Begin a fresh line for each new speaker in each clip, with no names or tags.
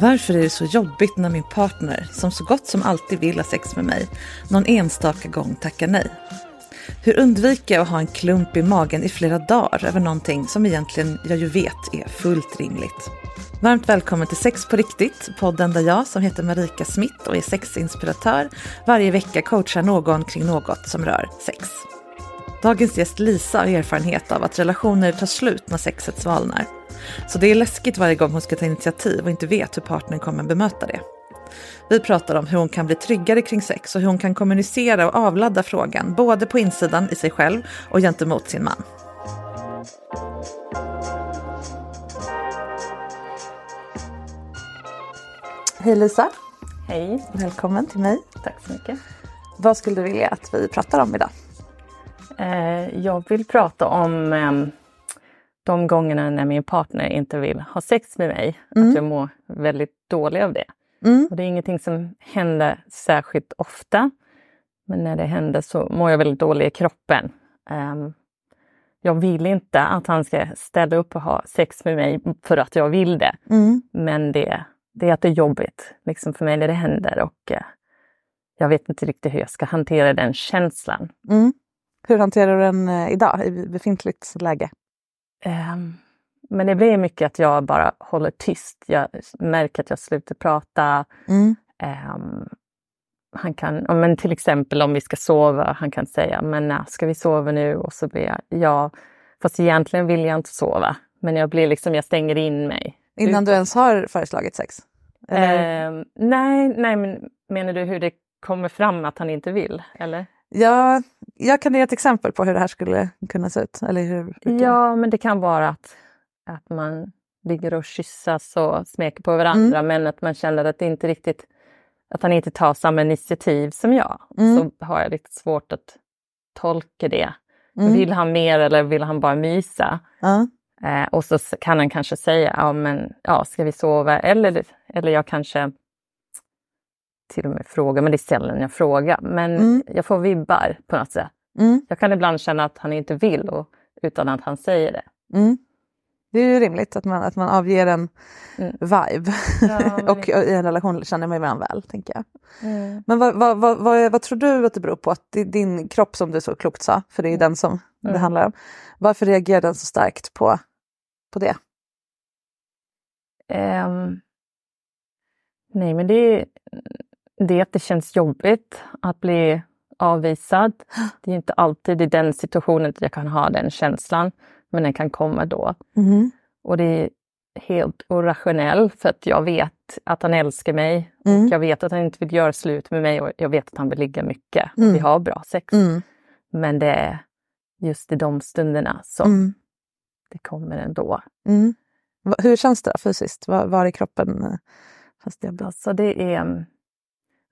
Varför är det så jobbigt när min partner, som så gott som alltid vill ha sex med mig, någon enstaka gång tackar nej? Hur undviker jag att ha en klump i magen i flera dagar över någonting som egentligen jag ju vet är fullt rimligt? Varmt välkommen till Sex på riktigt, podden där jag som heter Marika Smith och är sexinspiratör varje vecka coachar någon kring något som rör sex. Dagens gäst Lisa har erfarenhet av att relationer tar slut när sexet svalnar. Så det är läskigt varje gång hon ska ta initiativ och inte vet hur partnern kommer bemöta det. Vi pratar om hur hon kan bli tryggare kring sex och hur hon kan kommunicera och avladda frågan, både på insidan i sig själv och gentemot sin man. Hej Lisa!
Hej,
Välkommen till mig.
tack så mycket.
Vad skulle du vilja att vi pratar om idag?
Eh, jag vill prata om eh, de gångerna när min partner inte vill ha sex med mig. Att jag mår väldigt dålig av det.
Mm.
Och det är ingenting som händer särskilt ofta. Men när det händer så mår jag väldigt dålig i kroppen. Ehm, jag vill inte att han ska ställa upp och ha sex med mig för att jag vill det.
Mm.
Men det, det är att det är jobbigt liksom för mig när det händer och eh, jag vet inte riktigt hur jag ska hantera den känslan.
Mm. Hur hanterar du den eh, idag i befintligt läge?
Ehm, men det blir mycket att jag bara håller tyst. Jag märker att jag slutar prata.
Mm.
Ehm, han kan, men till exempel om vi ska sova, han kan säga men när ska vi sova nu? Och så blir jag, ja, fast egentligen vill jag inte sova. Men jag blir liksom, jag stänger in mig.
Innan du ens har föreslagit sex?
Ehm, nej, nej, men menar du hur det kommer fram att han inte vill? Eller?
Ja, jag kan ge ett exempel på hur det här skulle kunna se ut. Eller hur, hur
Ja, men det kan vara att, att man ligger och kyssas och smeker på varandra men att man känner att det inte riktigt att han inte tar samma initiativ som jag.
Mm.
Så har jag lite svårt att tolka det.
Mm.
Vill han mer eller vill han bara mysa? Eh, och så kan han kanske säga, ja men ja, ska vi sova? Eller, eller jag kanske till och med frågar, men det är sällan jag frågar. Men
Mm.
jag får vibbar på något sätt.
Mm.
Jag kan ibland känna att han inte vill och, utan att han säger det.
Mm. Det är ju rimligt att man, att man avger en
Mm.
vibe.
Ja,
och i en relation känner man ju varandra väl, tänker jag. Men vad, vad, vad, vad, vad tror du att det beror på? Att det är din kropp som du så klokt sa, för det är ju den som det
Mm.
handlar om. Varför reagerar den så starkt på, på det?
Ehm, nej, men det är, det att det känns jobbigt att bli avvisad. Det är inte alltid i den situationen att jag kan ha den känslan, men den kan komma då.
Mm.
Och det är helt orationell för att jag vet att han älskar mig.
Mm.
Jag vet att han inte vill göra slut med mig och jag vet att han vill ligga mycket.
Mm.
Vi har bra sex.
Mm.
Men det är just i de stunderna som
Mm.
det kommer ändå.
Mm. Hur känns det fysiskt? Var, var i kroppen eh, känns det?
Alltså det är...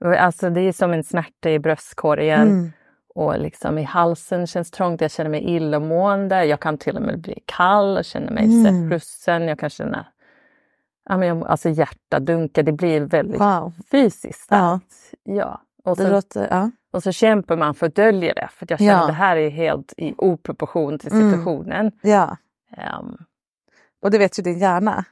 Alltså det är som en smärta i bröstkorgen
Mm.
och liksom i halsen känns trångt. Jag känner mig illamående. Jag kan till och med bli kall och känna mig
Mm.
mm. frusen. Jag kan känna ja, men jag, alltså hjärtadunka. Det blir väldigt
Wow.
fysiskt.
Ja.
ja. Och,
Det
så,
låter, ja.
och så kämpar man för att dölja det. För jag känner
Ja.
att det här är helt i oproportion till
Mm.
situationen.
ja,
Ehm,
och det vet ju din hjärna.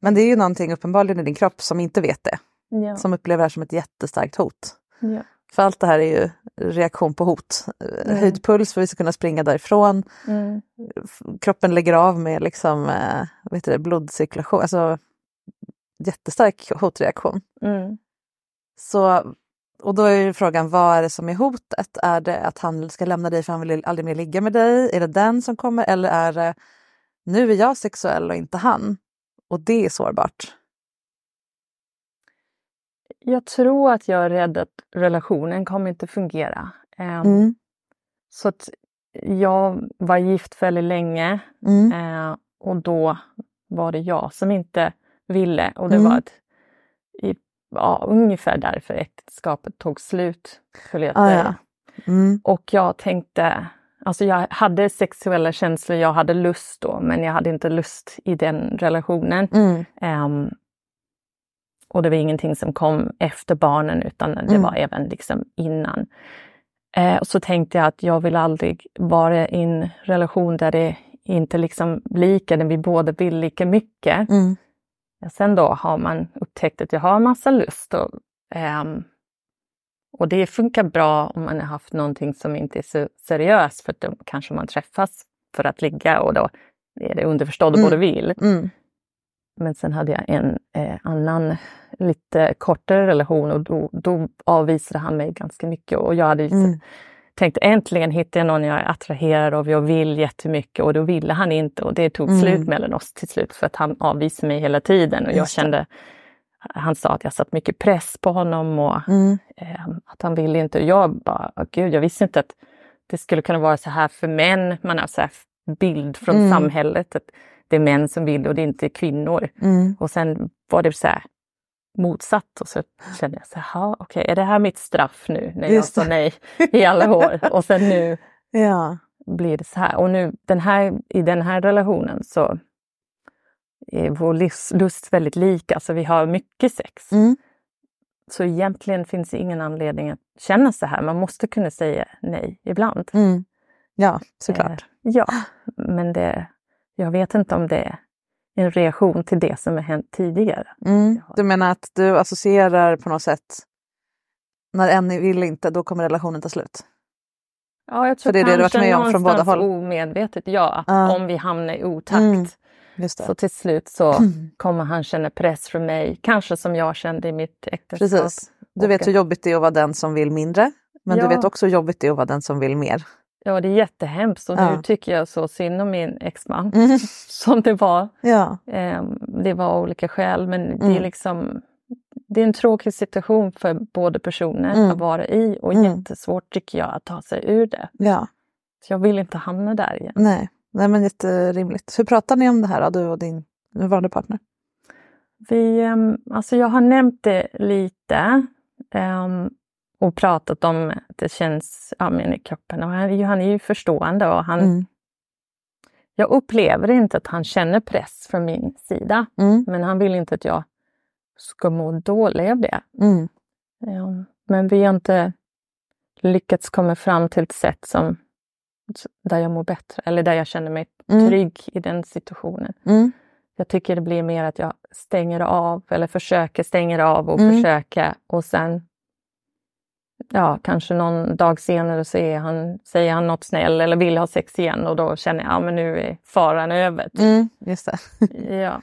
Men det är ju någonting uppenbarligen i din kropp som inte vet det.
Ja.
Som upplever det här som ett jättestarkt hot.
ja.
För allt det här är ju reaktion på hot.
Mm.
Höjd puls för att vi ska kunna springa därifrån.
Mm.
Kroppen lägger av med liksom, eh, heter det, blodcirkulation. Alltså jättestark hotreaktion.
Mm.
Så, och då är ju frågan, vad är det som är hotet? Är det att han ska lämna dig för han vill aldrig mer ligga med dig? Är det den som kommer? Eller är det, nu är jag sexuell och inte han? Och det är sårbart.
Jag tror att jag är rädd att relationen kommer inte fungera. Ehm,
Mm.
Så att jag var gift väldigt länge
Mm.
eh, och då var det jag som inte ville. Och det
Mm.
var ett, i, ja, ungefär därför äktenskapet tog slut. Skulle jag
Ah,
säga.
ja. Mm.
Och jag tänkte, alltså jag hade sexuella känslor, jag hade lust då, men jag hade inte lust i den relationen.
Mm.
Och det var ingenting som kom efter barnen utan det
Mm.
var även liksom innan. Eh, och så tänkte jag att jag vill aldrig vara i en relation där det inte liksom lika, där vi båda vill lika mycket.
Mm.
Sen då har man upptäckt att jag har massa lust och, ehm, och det funkar bra om man har haft någonting som inte är så seriöst för då kanske man träffas för att ligga och då är det underförstått och
Mm.
båda vill.
Mm.
Men sen hade jag en eh, annan lite kortare relation och då, då avvisade han mig ganska mycket. Och jag hade
Mm.
tänkt äntligen hittar jag någon jag är attraherad av, jag vill jättemycket och då ville han inte och det tog
Mm.
slut mellan oss till slut för att han avvisade mig hela tiden och jag kände han sa att jag satt mycket press på honom och
Mm.
eh, att han ville inte. Och jag bara, "Åh, gud, jag visste inte att det skulle kunna vara så här för män. Man har så här bild från
Mm.
samhället att det är män som vill och det är inte kvinnor.
Mm.
Och sen var det så här motsatt och så kände jag så här, "Ja, okej, är det här mitt straff nu när jag sa nej i alla år? Och sen nu
Ja.
blir det så här. Och nu den här, i den här relationen så är vår livs, lust väldigt lika, så vi har mycket sex.
Mm.
Så egentligen finns det ingen anledning att känna så här. Man måste kunna säga nej ibland.
Mm. Ja, såklart.
Eh, ja, men det, jag vet inte om det är en reaktion till det som har hänt tidigare.
Mm. Du menar att du associerar på något sätt när en vill inte, då kommer relationen ta slut?
Ja, jag tror
För det är det du varit med om från båda håll?
omedvetet, ja.
Ja.
Om vi hamnar i otakt.
Mm.
Så till slut så kommer han känna press från mig, kanske som jag kände i mitt äktenskap.
Precis. Du vet hur jobbigt det är att vara den som vill mindre. Men
Ja.
du vet också hur jobbigt det är att vara den som vill mer.
Ja, det är jättehemskt och
Ja.
nu tycker jag så synd om min exman.
Mm.
Som det var.
Ja.
Ehm, det var olika skäl men det
Mm.
är liksom det är en tråkig situation för båda personer
Mm.
att vara i och
Mm.
jättesvårt tycker jag att ta sig ur det.
ja.
Så jag vill inte hamna där igen.
Nej. Nej, men jätterimligt. Hur pratar ni om det här du och din nuvarande partner?
Vi, ehm, alltså jag har nämnt det lite ehm, och pratat om att det känns ja, men i kroppen och han, är ju- han är ju förstående och han,
Mm.
jag upplever inte att han känner press från min sida
Mm.
men han vill inte att jag ska må dåligt av det.
Mm.
Ja, men vi har inte lyckats komma fram till ett sätt som där jag mår bättre eller där jag känner mig
Mm.
trygg i den situationen.
Mm.
Jag tycker det blir mer att jag stänger av eller försöker stänga av och
Mm.
försöka och sen ja, kanske någon dag senare så är han, säger han något snäll eller vill ha sex igen och då känner jag ja, men nu är faran över. typ.
Mm. Just det.
Ja,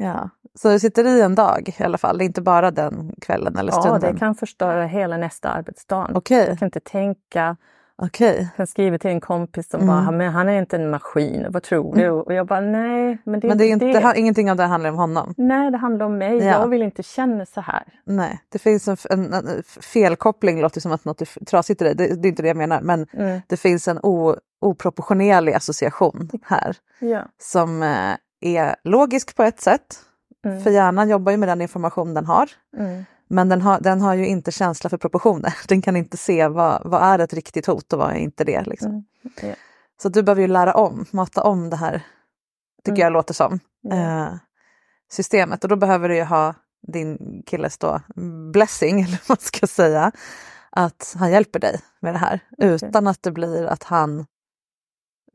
Ja. Så du sitter i en dag i alla fall, inte bara den kvällen eller
ja,
stunden?
det kan förstöra hela nästa arbetsdag.
Okej,
Jag kan inte tänka
okej.
Jag skriver till en kompis som
Mm.
bara, men han är inte en maskin, vad tror du? Och jag bara, nej. Men det,
Men det är inte,
det.
ha- ingenting av det handlar om honom?
Nej, det handlar om mig.
Ja.
Jag vill inte känna så här.
Nej, det finns en, en, en felkoppling, låter som att något är trasigt i dig. Det, det är inte det jag menar, men
Mm.
det finns en o, oproportionerlig association här
Ja.
som eh, är logisk på ett sätt.
Mm.
För hjärnan jobbar ju med den information den har.
Mm.
Men den har, den har ju inte känsla för proportioner. Den kan inte se vad, vad är ett riktigt hot och vad är inte det. Liksom.
Mm. Ja.
Så du behöver ju lära om, mata om det här, tycker
Mm.
jag låter som,
Ja.
eh, systemet. Och då behöver du ju ha din killes då blessing, eller vad man ska säga, att han hjälper dig med det här. Utan att det blir att han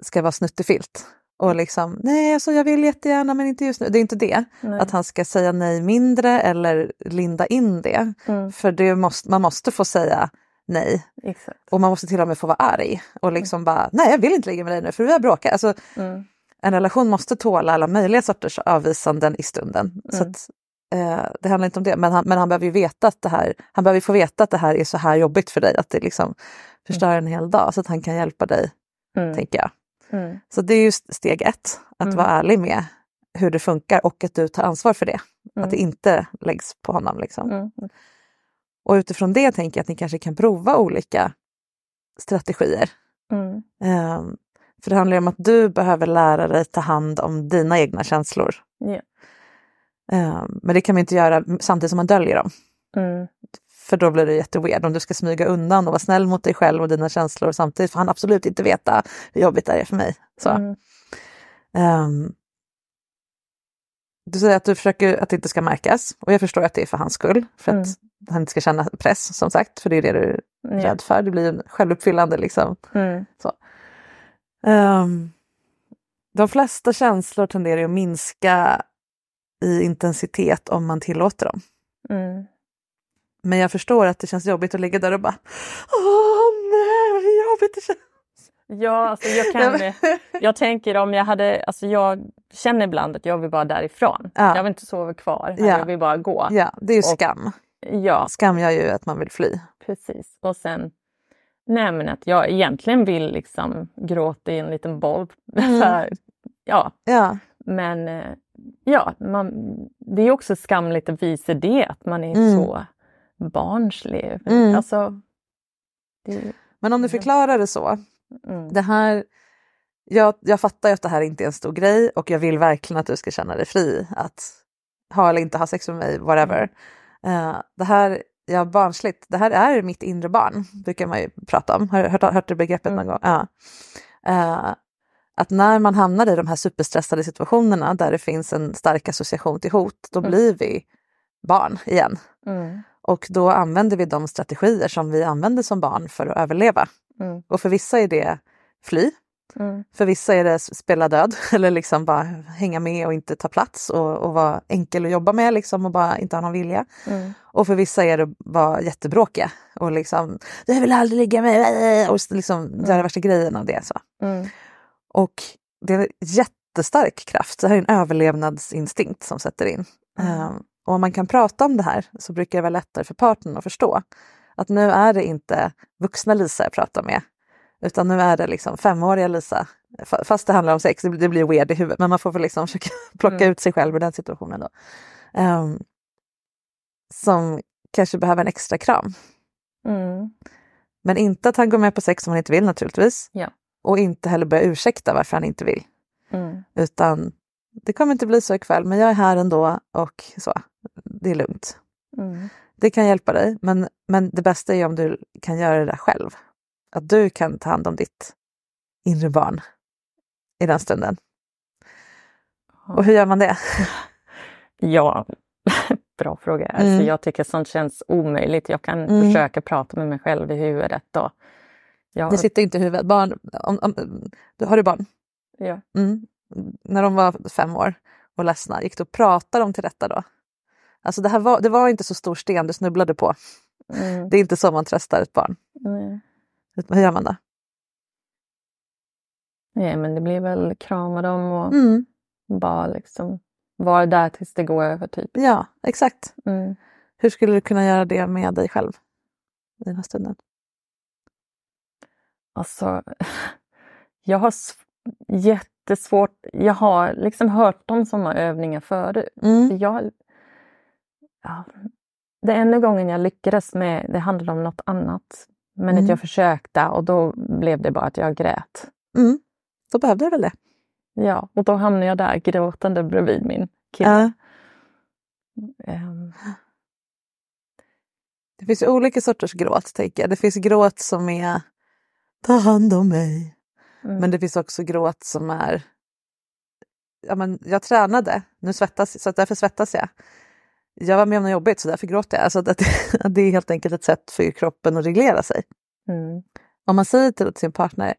ska vara snuttefilt. Och liksom, nej alltså jag vill jättegärna men inte just nu. Det är inte det.
Nej.
Att han ska säga nej mindre eller linda in det.
Mm.
För det måste, man måste få säga nej.
Exakt.
Och man måste till och med få vara arg och liksom bara, nej jag vill inte ligga med dig nu för vi har bråkat. Alltså,
Mm.
en relation måste tåla alla möjliga sorters avvisanden i stunden. Så
Mm.
att, eh, det handlar inte om det, men han, men han behöver ju veta att det här, han behöver få veta att det här är så här jobbigt för dig, att det liksom förstör en hel dag så att han kan hjälpa dig,
Mm.
tänker jag.
Mm.
Så det är ju steg ett, att
Mm.
vara ärlig med hur det funkar och att du tar ansvar för det. Att det inte läggs på honom. Liksom.
Mm.
Och utifrån det tänker jag att ni kanske kan prova olika strategier.
Mm.
Ehm, för det handlar ju om att du behöver lära dig ta hand om dina egna känslor.
Ja.
Ehm, men det kan man inte göra samtidigt som man döljer dem.
Mm.
För då blir det jätteweird om du ska smyga undan och vara snäll mot dig själv och dina känslor samtidigt får han absolut inte veta hur jobbigt det är för mig. Så.
Mm.
Ehm, du säger att du försöker att det inte ska märkas och jag förstår att det är för hans skull. För att
Mm.
han inte ska känna press som sagt, för det är det du är
Ja.
rädd för. Det blir självuppfyllande liksom.
Mm.
Ehm, de flesta känslor tenderar ju att minska i intensitet om man tillåter dem.
Mm.
Men jag förstår att det känns jobbigt att ligga där och bara Åh nej vad jobbigt det känns.
Ja, alltså jag kan... Jag tänker om jag hade... Alltså jag känner ibland att jag vill bara därifrån.
Ja.
Jag vill inte sova kvar.
Ja.
Jag vill bara gå.
Ja, det är ju
Och-
skam.
Ja,
Skam gör ju att man vill fly.
precis. Och sen... Nej men att jag egentligen vill liksom gråta i en liten boll. För, ja,
Ja,
men eh, ja, man, det är också skamligt att visa det, att man är
Mm.
så barnslig.
Mm.
Alltså, det,
men om du förklarar det så.
mm,
Det här, jag, jag fattar ju att det här inte är en stor grej och jag vill verkligen att du ska känna dig fri att ha eller inte ha sex med mig, whatever. Eh, det här, ja barnsligt, det här är mitt inre barn, brukar man ju prata om. Har du hört, hört det begreppet någon gång? Ja. Eh, att när man hamnar i de här superstressade situationerna där det finns en stark association till hot, då
Mm.
blir vi barn igen.
mm,
Och då använder vi de strategier som vi använder som barn för att överleva.
mm,
Och för vissa är det fly,
mm,
för vissa är det spela död eller liksom bara hänga med och inte ta plats och, och vara enkel att jobba med liksom och bara inte ha någon vilja.
mm,
Och för vissa är det vara jättebråkiga och liksom du vill aldrig ligga med mig och liksom göra värsta grejen av det. Så.
mm,
Och det är en jättestark kraft, det här är en överlevnadsinstinkt som sätter in.
Mm.
Och om man kan prata om det här så brukar det vara lättare för partnern att förstå att nu är det inte vuxna Lisa jag pratar med, utan nu är det liksom femåriga Lisa. Fa- Fast det handlar om sex, det blir- weird i huvudet, men man får väl liksom försöka plocka
Mm.
ut sig själv ur den situationen. Då. Ehm, som kanske behöver en extra kram.
mm.
Men inte att han går med på sex om han inte vill naturligtvis.
Ja.
Och inte heller börja ursäkta varför han inte vill.
Mm.
Utan det kommer inte bli så ikväll, men jag är här ändå och så. Det är lugnt.
Mm.
Det kan hjälpa dig, men, men det bästa är om du kan göra det där själv. Att du kan ta hand om ditt inre barn i den stunden. Och hur gör man det?
Ja, bra fråga. Alltså,
Mm.
jag tycker sånt känns omöjligt. Jag kan
Mm.
försöka prata med mig själv i huvudet. Då. Jag,
Det sitter inte i huvudet. Barn, om, om, du har du barn?
ja.
Mm. När de var fem år och ledsna, gick du och pratade dem till detta då? Alltså det, här var, det var inte så stor sten du snubblade på.
Mm.
Det är inte så man tröstar ett barn.
Nej.
Hur gör man då?
Nej, men det blir väl krama dem och
Mm.
bara liksom vara där tills det går över. Typ.
Ja, exakt.
Mm.
Hur skulle du kunna göra det med dig själv i den här stunden?
Alltså, jag har jättesvårt. Jag har liksom hört om sådana övningar förut.
Mm.
Jag, ja, det enda gången jag lyckades med det handlade om något annat. Men
Mm.
att jag försökte och då blev det bara att jag grät.
Mm. Då behövde du väl det?
Ja, och då hamnade jag där gråtande bredvid min kille.
Ja.
Ehm,
Det finns olika sorters gråt, tänker jag. Det finns gråt som är ta hand om mig.
Mm.
Men det finns också gråt som är ja, men jag tränade, nu svettas så därför svettas jag. Jag var med om något jobbigt så därför gråter jag. Alltså att att det är helt enkelt ett sätt för kroppen att reglera sig.
Mm.
Om man säger till sin partner,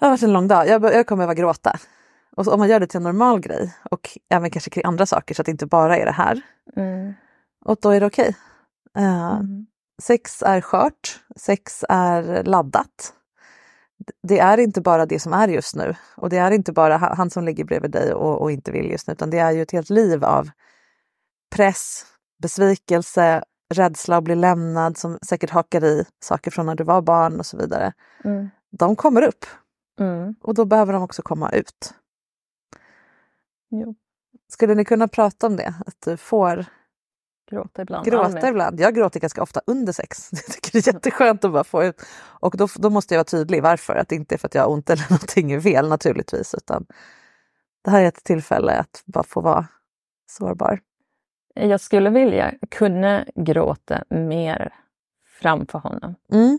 det har varit en lång dag, jag, jag kommer behöva gråta. Och om man gör det till en normal grej och även kanske kring andra saker så att det inte bara är det här.
Mm.
Och då är det okej. Eh,
Mm.
Sex är skört, sex är laddat. Det är inte bara det som är just nu och det är inte bara ha- han som ligger bredvid dig och, och inte vill just nu utan det är ju ett helt liv av press, besvikelse, rädsla att bli lämnad som säkert hakar i saker från när du var barn och så vidare.
Mm.
De kommer upp
Mm.
och då behöver de också komma ut.
Jo.
Skulle ni kunna prata om det? Att du får
Gråta ibland.
gråta ibland. Jag gråter ganska ofta under sex. Jag tycker det är jätteskönt att bara få ut. Och då, då måste jag vara tydlig varför. Att det inte är för att jag har ont eller någonting är fel naturligtvis. Utan det här är ett tillfälle att bara få vara sårbar.
Jag skulle vilja kunna gråta mer framför honom.
Mm.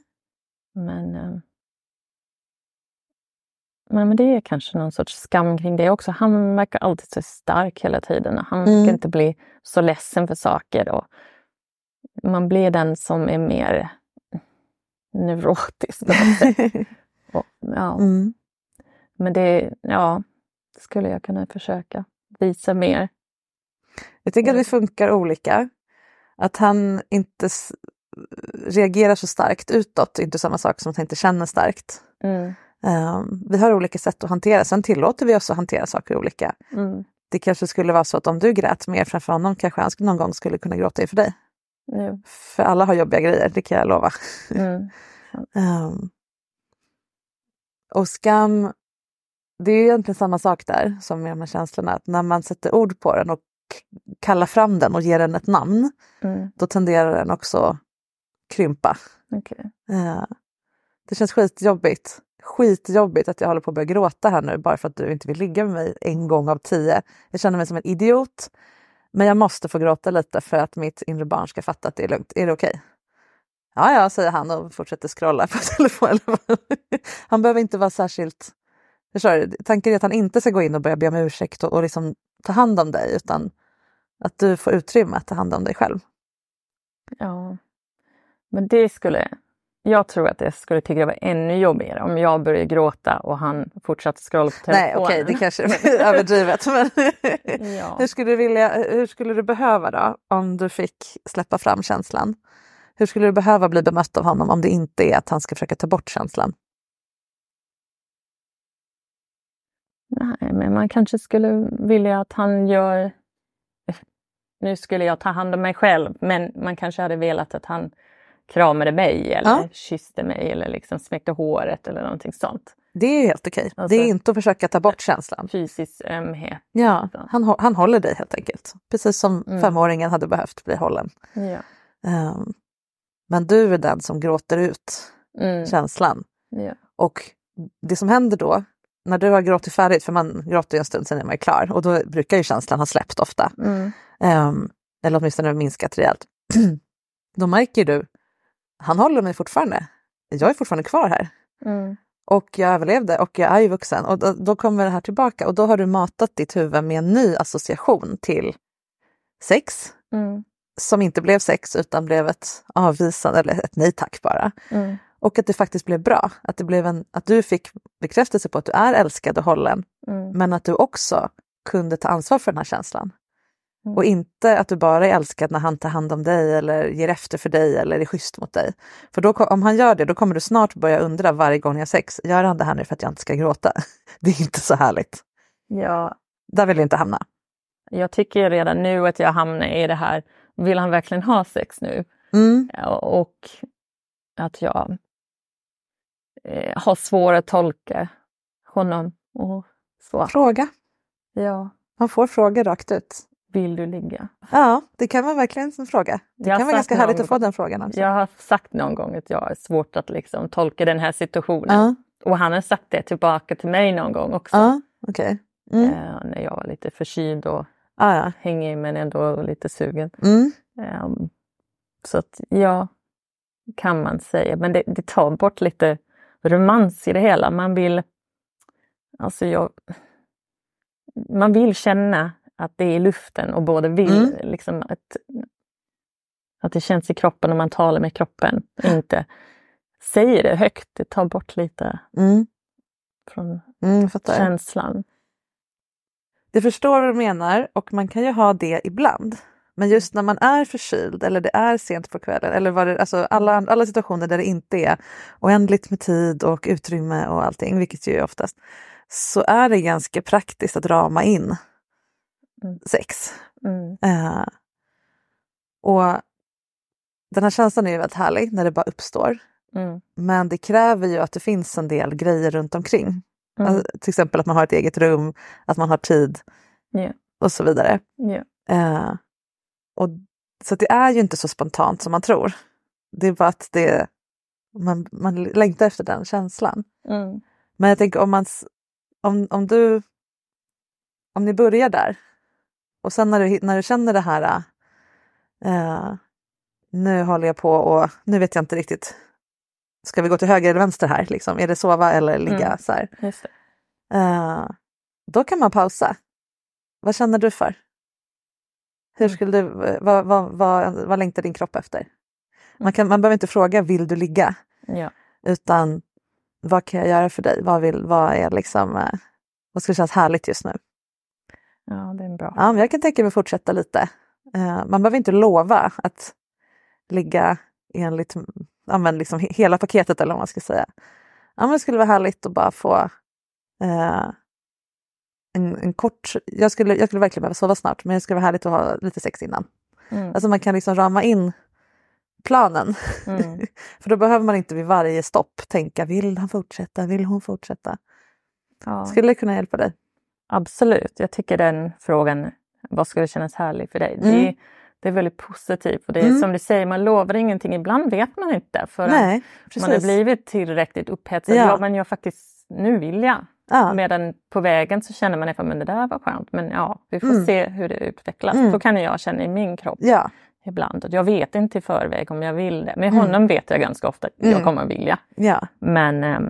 Men, eh, men, men det är kanske någon sorts skam kring det också. Han verkar alltid så stark hela tiden. Han verkar
Mm.
inte bli så ledsen för saker. Och man blir den som är mer neurotisk. Och, ja.
Mm.
Men det, ja, det skulle jag kunna försöka visa mer.
Jag tänker att vi funkar olika. Att han inte reagerar så starkt utåt är inte samma sak som att han inte känner starkt.
Mm.
Um, vi har olika sätt att hantera, sen tillåter vi oss att hantera saker olika.
Mm.
Det kanske skulle vara så att om du grät mer framför honom kanske han någon gång skulle kunna gråta inför dig.
Nu.
För alla har jobbiga grejer, det kan jag lova.
Mm.
Um, och skam, det är ju egentligen samma sak där som med de här känslorna. Att när man sätter ord på den och k- kallar fram den och ger den ett namn,
Mm.
då tenderar den också krympa.
Okej.
Eh, det känns skitjobbigt. Skitjobbigt att jag håller på att börja gråta här nu bara för att du inte vill ligga med mig en gång av tio. Jag känner mig som en idiot. Men jag måste få gråta lite för att mitt inre barn ska fatta att det är lugnt. Är det okej? Ja, ja, säger han och fortsätter scrolla på telefonen. han behöver inte vara särskilt... Förstår du? Tanken är att han inte ska gå in och börja be om ursäkt och, och liksom ta hand om dig utan att du får utrymme att ta hand om dig själv.
Ja. Men det skulle... Jag tror att det skulle tycka det var ännu jobbigare om jag började gråta och han fortsatte scrolla på telefonen.
Nej, okej, det kanske är överdrivet. Men
Ja.
hur, skulle du vilja, hur skulle du behöva då om du fick släppa fram känslan? Hur skulle du behöva bli bemött av honom om det inte är att han ska försöka ta bort känslan?
Nej, men man kanske skulle vilja att han gör... Nu skulle jag ta hand om mig själv, men man kanske hade velat att han kramade mig eller
Ja.
kysste mig eller liksom smekte håret eller någonting sånt.
Det är helt okej.
Alltså-
det är inte att försöka ta bort känslan.
Fysisk ömhet.
Ja,
Så.
han, han håller dig helt enkelt. Precis som
Mm.
femåringen hade behövt bli hållen.
Ja.
Ehm, men du är den som gråter ut
Mm.
känslan.
Ja.
Och det som händer då, när du har gråtit färdigt, för man gråter ju en stund sen är man klar och då brukar ju känslan ha släppt ofta.
Mm.
Um, eller åtminstone minskat rejält. då märker du, han håller mig fortfarande. Jag är fortfarande kvar här.
Mm.
Och jag överlevde och jag är ju vuxen. Och då, då kommer det här tillbaka och då har du matat ditt huvud med en ny association till sex.
Mm.
Som inte blev sex utan blev ett avvisande eller ett nej tack bara.
Mm.
Och att det faktiskt blev bra. Att, det blev en, att du fick bekräftelse på att du är älskad och hållen.
Mm.
Men att du också kunde ta ansvar för den här känslan.
Mm.
Och inte att du bara är älskad när han tar hand om dig eller ger efter för dig eller är schysst mot dig. För då, om han gör det, då kommer du snart börja undra varje gång ni har sex, gör han det här nu för att jag inte ska gråta? Det är inte så härligt.
Ja,
Där vill jag inte hamna.
jag tycker redan nu att jag hamnar i det här, vill han verkligen ha sex nu?
Mm.
Och att jag eh, har svårt att tolka honom. Och så.
Fråga.
Ja,
Man får frågor rakt ut.
Vill du ligga?
Ja, det kan vara verkligen en fråga. Det
Jag
kan vara ganska härligt
någon
att få
gång-
den frågan också.
Jag har sagt någon gång att jag har svårt att liksom tolka den här situationen.
Ja,
Och han har sagt det tillbaka till mig någon gång också.
ja okej. Mm.
Eh, när jag var lite förkyld och
ja.
hängig men ändå lite sugen.
Mm.
Ehm, Så att ja, kan man säga. Men det, det tar bort lite romans i det hela. Man vill, alltså jag, man vill känna att det är i luften och båda vill
Mm.
liksom att, att det känns i kroppen och man talar med kroppen. Inte säger det högt. Det tar bort lite
Mm.
från
Mm,
känslan.
Jag förstår vad du menar och man kan ju ha det ibland. Men just när man är förkyld eller det är sent på kvällen eller vad det, alltså alla, alla situationer där det inte är oändligt med tid och utrymme och allting, vilket ju är oftast, så är det ganska praktiskt att rama in. Sex.
Mm.
Eh, och den här känslan är ju väldigt härlig när det bara uppstår.
Mm.
Men det kräver ju att det finns en del grejer runt omkring.
Mm.
Alltså, till exempel att man har ett eget rum, att man har tid
Ja.
och så vidare.
Ja.
Eh, och, så det är ju inte så spontant som man tror. Det är bara att det, man, man längtar efter den känslan.
Mm.
Men jag tänker om, man, om, om du om ni börjar där och sen när du, när du känner det här eh, nu håller jag på och nu vet jag inte riktigt ska vi gå till höger eller vänster här liksom? Är det sova eller ligga?
Mm.
Så. Eh, då kan man pausa. Vad känner du för? Hur
Mm.
skulle du, vad, vad, vad, vad längtar din kropp efter? Man, kan, man behöver inte fråga vill du ligga?
Ja.
Utan vad kan jag göra för dig? Vad, vill, vad, är liksom, eh, vad skulle kännas härligt just nu?
Ja, det är bra.
Ja, men jag kan tänka mig att fortsätta lite. Eh, man behöver inte lova att ligga enligt men liksom he- hela paketet eller vad man ska säga. Ja, men det skulle vara härligt att bara få eh, en, en kort... Jag skulle, jag skulle verkligen behöva sova snart men det skulle vara härligt att ha lite sex innan.
Mm.
Alltså man kan liksom rama in planen.
Mm.
För då behöver man inte vid varje stopp tänka vill han fortsätta, vill hon fortsätta?
Ja.
Skulle det kunna hjälpa dig?
Absolut, jag tycker den frågan, vad skulle kännas härligt för dig? Det,
Mm.
är, det är väldigt positivt och det är
Mm.
som du säger, man lovar ingenting. Ibland vet man inte för att man har blivit tillräckligt upphetsad.
Ja.
Ja. men jag faktiskt, nu vill jag.
Ja.
Medan på vägen så känner man att men det där var skönt. Men ja, vi får
Mm.
se hur det utvecklas.
Mm.
Så kan jag känna i min kropp
Ja,
ibland. Jag vet inte i förväg om jag vill det. Med
Mm.
honom vet jag ganska ofta att
Mm.
jag kommer att vilja.
ja.
Men ehm,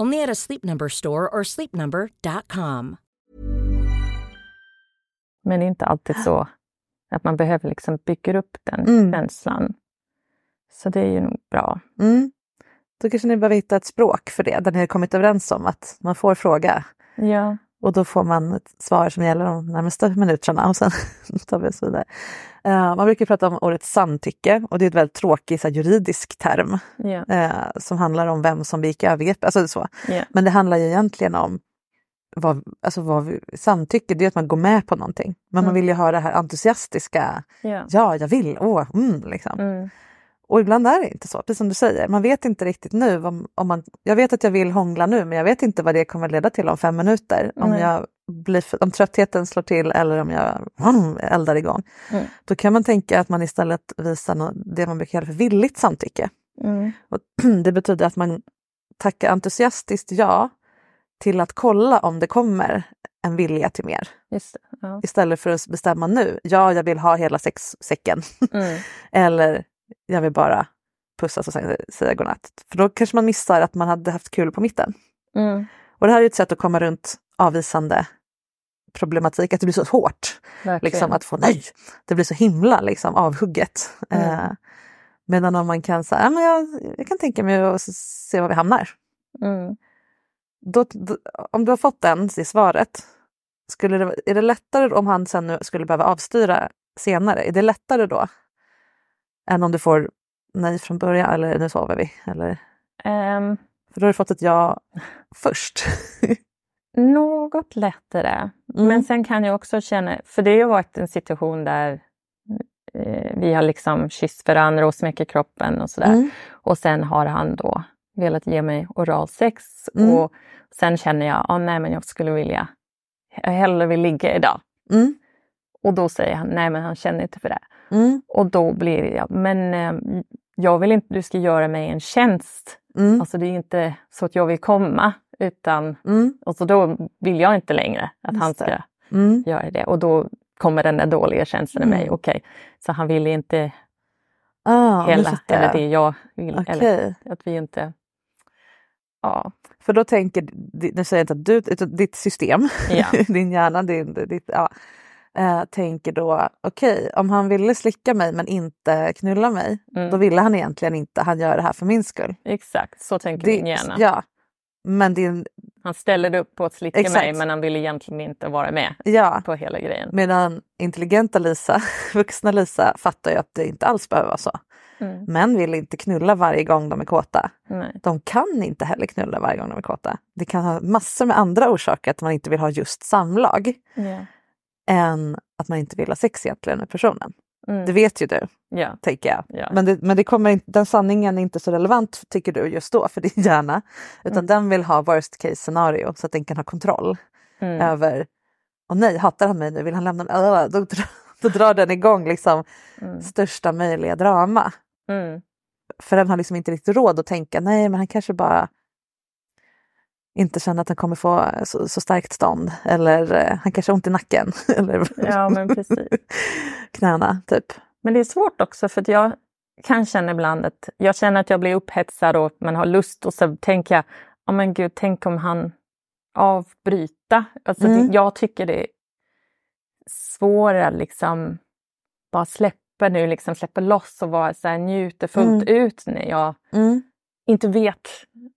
Only at a Sleep Number store or sleepnumber.com.
Men det är inte alltid så att man behöver liksom bygga upp den
Mm.
känslan. Så det är ju nog bra.
Mm. Då kanske ni behöver hitta ett språk för det, där ni har kommit överens om att man får fråga.
Ja.
Och då får man ett svar som gäller de närmaste minuterna och sen tar vi oss vidare. Eh, man brukar prata om ordet samtycke och det är ett väldigt tråkig så här, juridisk term
Ja.
eh, som handlar om vem som begick övergrepp. Alltså så.
Ja.
Men det handlar ju egentligen om vad, alltså vad samtycke, det är att man går med på någonting. Men man
Mm.
vill ju ha det här entusiastiska,
Ja.
ja jag vill, åh, mm, liksom.
Mm.
Och ibland är det inte så, precis som du säger. Man vet inte riktigt nu. Om, om man, jag vet att jag vill hångla nu men jag vet inte vad det kommer leda till om fem minuter. Om, jag blir, för- om tröttheten slår till eller om jag eldar igång.
Mm.
Då kan man tänka att man istället visar nå- det man brukar kalla för villigt samtycke.
Mm.
Och det betyder att man tackar entusiastiskt ja till att kolla om det kommer en vilja till mer.
Ja.
Istället för att bestämma nu, ja jag vill ha hela sexsäcken.
Mm.
Eller jag vill bara pussas och sen säga godnatt. För då kanske man missar att man hade haft kul på mitten.
Mm.
Och det här är ett sätt att komma runt avvisande problematik, att det blir så hårt.
Verkligen.
Liksom att få nej, det blir så himla liksom, avhugget.
Mm.
Eh, medan om man kan säga, ja, men jag, jag kan tänka mig att se var vi hamnar.
Mm.
Då, då, om du har fått den i svaret, skulle det, är det lättare om han sen nu skulle behöva avstyra senare? Är det lättare då? Än om du får nej från början eller nu sover vi? Eller,
Ehm,
för då har du fått ett ja först.
Något lättare.
Mm.
Men sen kan jag också känna, för det har varit en situation där eh, vi har liksom kysst varandra och smäckt kroppen och sådär.
Mm.
Och sen har han då velat ge mig oralsex
Mm.
och sen känner jag, ah, nej men jag skulle vilja, jag hellre vill ligga idag.
Mm.
Och då säger han, nej men han känner inte för det.
Mm.
Och då blir det, ja, men eh, jag vill inte du ska göra mig en tjänst.
Mm.
Alltså det är inte så att jag vill komma utan,
Mm.
och så då vill jag inte längre att han
Just det.
ska
Mm.
göra det. Och då kommer den där dåliga känslan i mig.
Mm.
Okej, så han vill inte
Ah,
hela, eller det jag vill.
Okej.
Eller att vi inte... Ja,
För då tänker, nu säger jag inte att du, utan ditt system,
Ja.
din hjärna, din, ditt, ja, eh, tänker då, okej, om han ville slicka mig men inte knulla mig,
Mm.
då ville han egentligen inte, han gör det här för min skull.
exakt. Så tänker
Det-
min hjärna.
Ja, men din,
Han ställde upp på att slicka
Exakt.
mig men han ville egentligen inte vara med
ja,
på hela grejen.
medan intelligenta Lisa, vuxna Lisa, fattar ju att det inte alls behöver vara så.
Mm.
Män vill inte knulla varje gång de är kåta.
Nej.
De kan inte heller knulla varje gång de är kåta. Det kan ha massor med andra orsaker att man inte vill ha just samlag
Ja.
än att man inte vill ha sex egentligen med personen.
Mm.
Det vet ju du,
ja.
tänker jag.
Ja.
Men, det, men det kommer inte, den sanningen är inte så relevant tycker du just då för din hjärna. Utan
Mm.
den vill ha worst case scenario så att den kan ha kontroll
Mm.
över, och nej, hatar han mig nu, vill han lämna mig? Äh, Då, drar- då drar den igång liksom
Mm.
största möjliga drama.
Mm.
För den har liksom inte riktigt råd att tänka, nej men han kanske bara inte känner att han kommer få så, så starkt stånd. Eller eh, han kanske har ont i nacken. eller
Ja, men precis.
knäna, typ.
Men det är svårt också för att jag kan känna ibland att jag känner att jag blir upphetsad och man har lust och så tänker jag, ja men gud, tänk om han avbryta. Alltså
Mm.
det, jag tycker det är svårare liksom bara släppa nu, liksom släppa loss och vara så här njuter fullt ut när jag
Mm.
Inte vet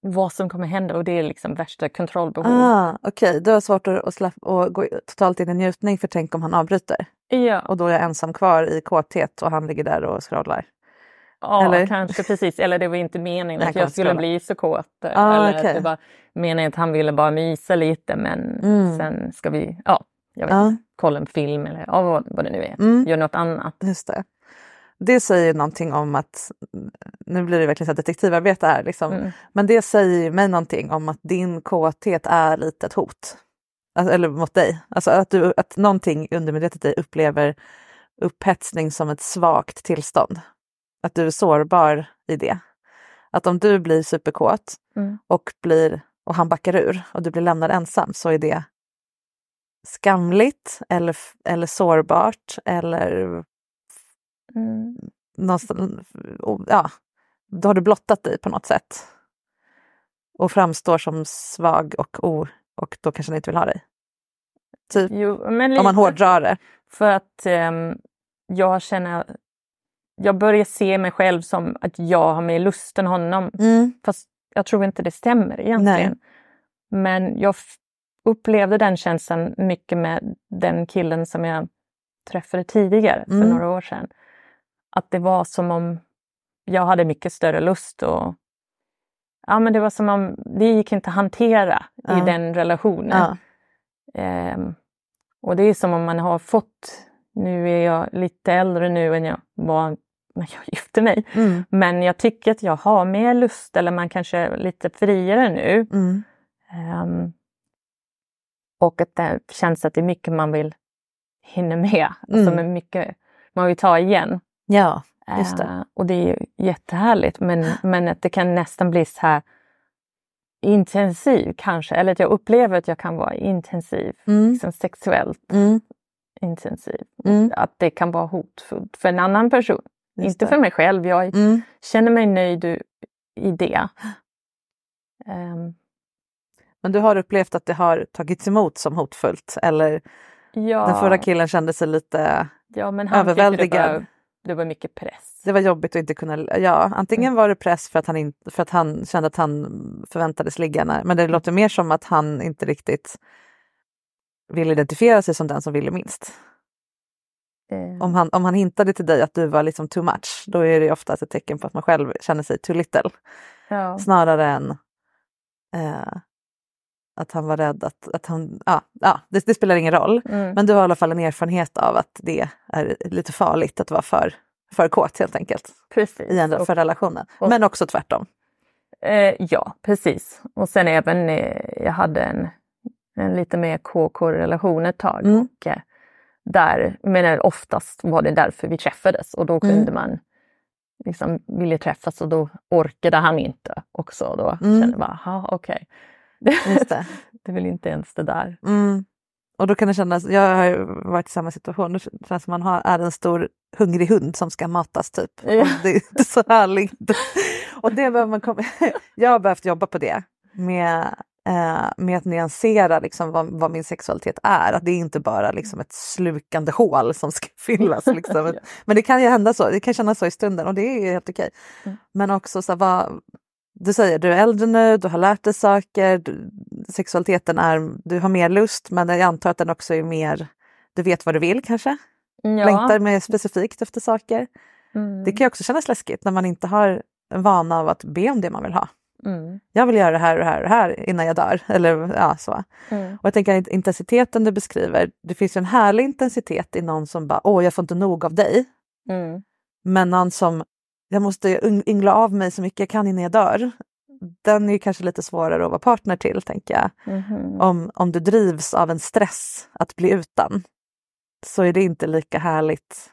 vad som kommer hända och det är liksom värsta kontrollbehov.
Ah, Okej, du har svårt att, att, släppa, och gå totalt in i njutning för tänk om han avbryter.
Ja,
Och då är jag ensam kvar i kåthet och han ligger där och scrollar.
ja
eller?
kanske precis. Eller det var inte meningen att jag skulle bli så kåt.
Ah,
eller att det var meningen att han ville bara mysa lite men
Mm.
sen ska vi, ja, jag vet inte, kolla en film eller ja, vad, vad det nu är.
Mm.
Gör något annat.
Just det. Det säger någonting om att, nu blir det verkligen så detektivarbete här, liksom.
Mm.
men det säger mig någonting om att din kåthet är lite ett hot. Alltså, eller mot dig. Alltså att, du, att någonting undermedvetet dig upplever upphetsning som ett svagt tillstånd. Att du är sårbar i det. Att om du blir superkåt
Mm.
och, blir, och han backar ur och du blir lämnad ensam så är det skamligt eller, eller sårbart eller
Mm.
någonstans, ja, då har du blottat dig på något sätt. och framstår som svag och o, och då kanske han inte vill ha dig. Typ,
Jo, men
om man hårdrar det.
För att ehm, jag känner, jag börjar se mig själv som att jag har mer lust än honom.
Mm.
Fast jag tror inte det stämmer egentligen. Men jag upplevde den känslan mycket med den killen som jag träffade tidigare för
Mm.
några år sedan. Att det var som om jag hade mycket större lust och ja, men det var som om det gick inte att hantera
Ja.
i den relationen.
Ja.
Ehm, och det är som om man har fått, nu är jag lite äldre nu än jag var när jag gifte mig.
Mm.
Men jag tycker att jag har mer lust eller man kanske är lite friare nu.
Mm.
Ehm, och att det känns att det är mycket man vill hinna med. Alltså
Mm.
med mycket man vill ta igen.
Ja, just det.
Eh, och det är ju jättehärligt men, men att det kan nästan bli så här intensiv kanske. Eller att jag upplever att jag kan vara intensiv,
Mm.
liksom sexuellt
Mm.
intensiv.
Mm.
Att det kan vara hotfullt för en annan person.
Just
Inte
det.
för mig själv, jag
Mm.
känner mig nöjd i- det. Ehm,
Men du har upplevt att det har tagits emot som hotfullt eller
ja,
den förra killen kände sig lite,
ja, men han
överväldigad.
Det var, mycket press.
det var jobbigt att inte kunna, ja antingen var det press för att han, inte, för att han kände att han förväntades ligga när, men det låter mer som att han inte riktigt vill identifiera sig som den som ville minst.
Ehm,
Om han, om han hintade till dig att du var liksom too much, då är det oftast ett tecken på att man själv känner sig too little.
ja.
Snarare än eh, att han var rädd att, att han, ja, ja det, det spelar ingen roll.
Mm.
Men du har i alla fall en erfarenhet av att det är lite farligt att vara för, för kåt helt enkelt
Precis.
i en,
Och-
för relationen.
och-
Men också tvärtom.
Eh, ja, precis. Och sen även, eh, jag hade en, en lite mer KK-relation ett tag.
Mm.
Och, eh, där, men oftast var det därför vi träffades och då kunde
Mm.
man liksom ville träffas och då orkade han inte också. Då
Mm.
kände jag bara, "Jaha, okej.
Just det.
det är väl inte ens det där.
Mm. Och då kan det kännas, jag har ju varit i samma situation, det känns som man har, är en stor hungrig hund som ska matas typ.
Ja.
Det är inte så härligt. Och det behöver man komma, jag har behövt jobba på det med, eh, med att nyansera liksom vad, vad min sexualitet är. Att det är inte bara liksom ett slukande hål som ska fyllas. Liksom.
Ja.
Men det kan ju hända så, det kan kännas så i stunden och det är helt okej.
Mm.
Men också så vad, du säger du är äldre nu, du har lärt dig saker, du, sexualiteten är, du har mer lust men jag antar att den också är mer, du vet vad du vill kanske?
Ja.
Längtar mer specifikt efter saker.
Mm.
Det kan ju också kännas läskigt när man inte har en vana av att be om det man vill ha.
Mm.
Jag vill göra det här och det här och det här innan jag dör. Eller ja, så.
Mm.
Och jag tänker att intensiteten du beskriver, det finns ju en härlig intensitet i någon som bara, åh jag får inte nog av dig.
Mm.
Men någon som, jag måste yng- yngla av mig så mycket jag kan innan jag dör. Den är kanske lite svårare att vara partner till, tänker jag.
Mhm.
Om, om du drivs av en stress att bli utan, så är det inte lika härligt.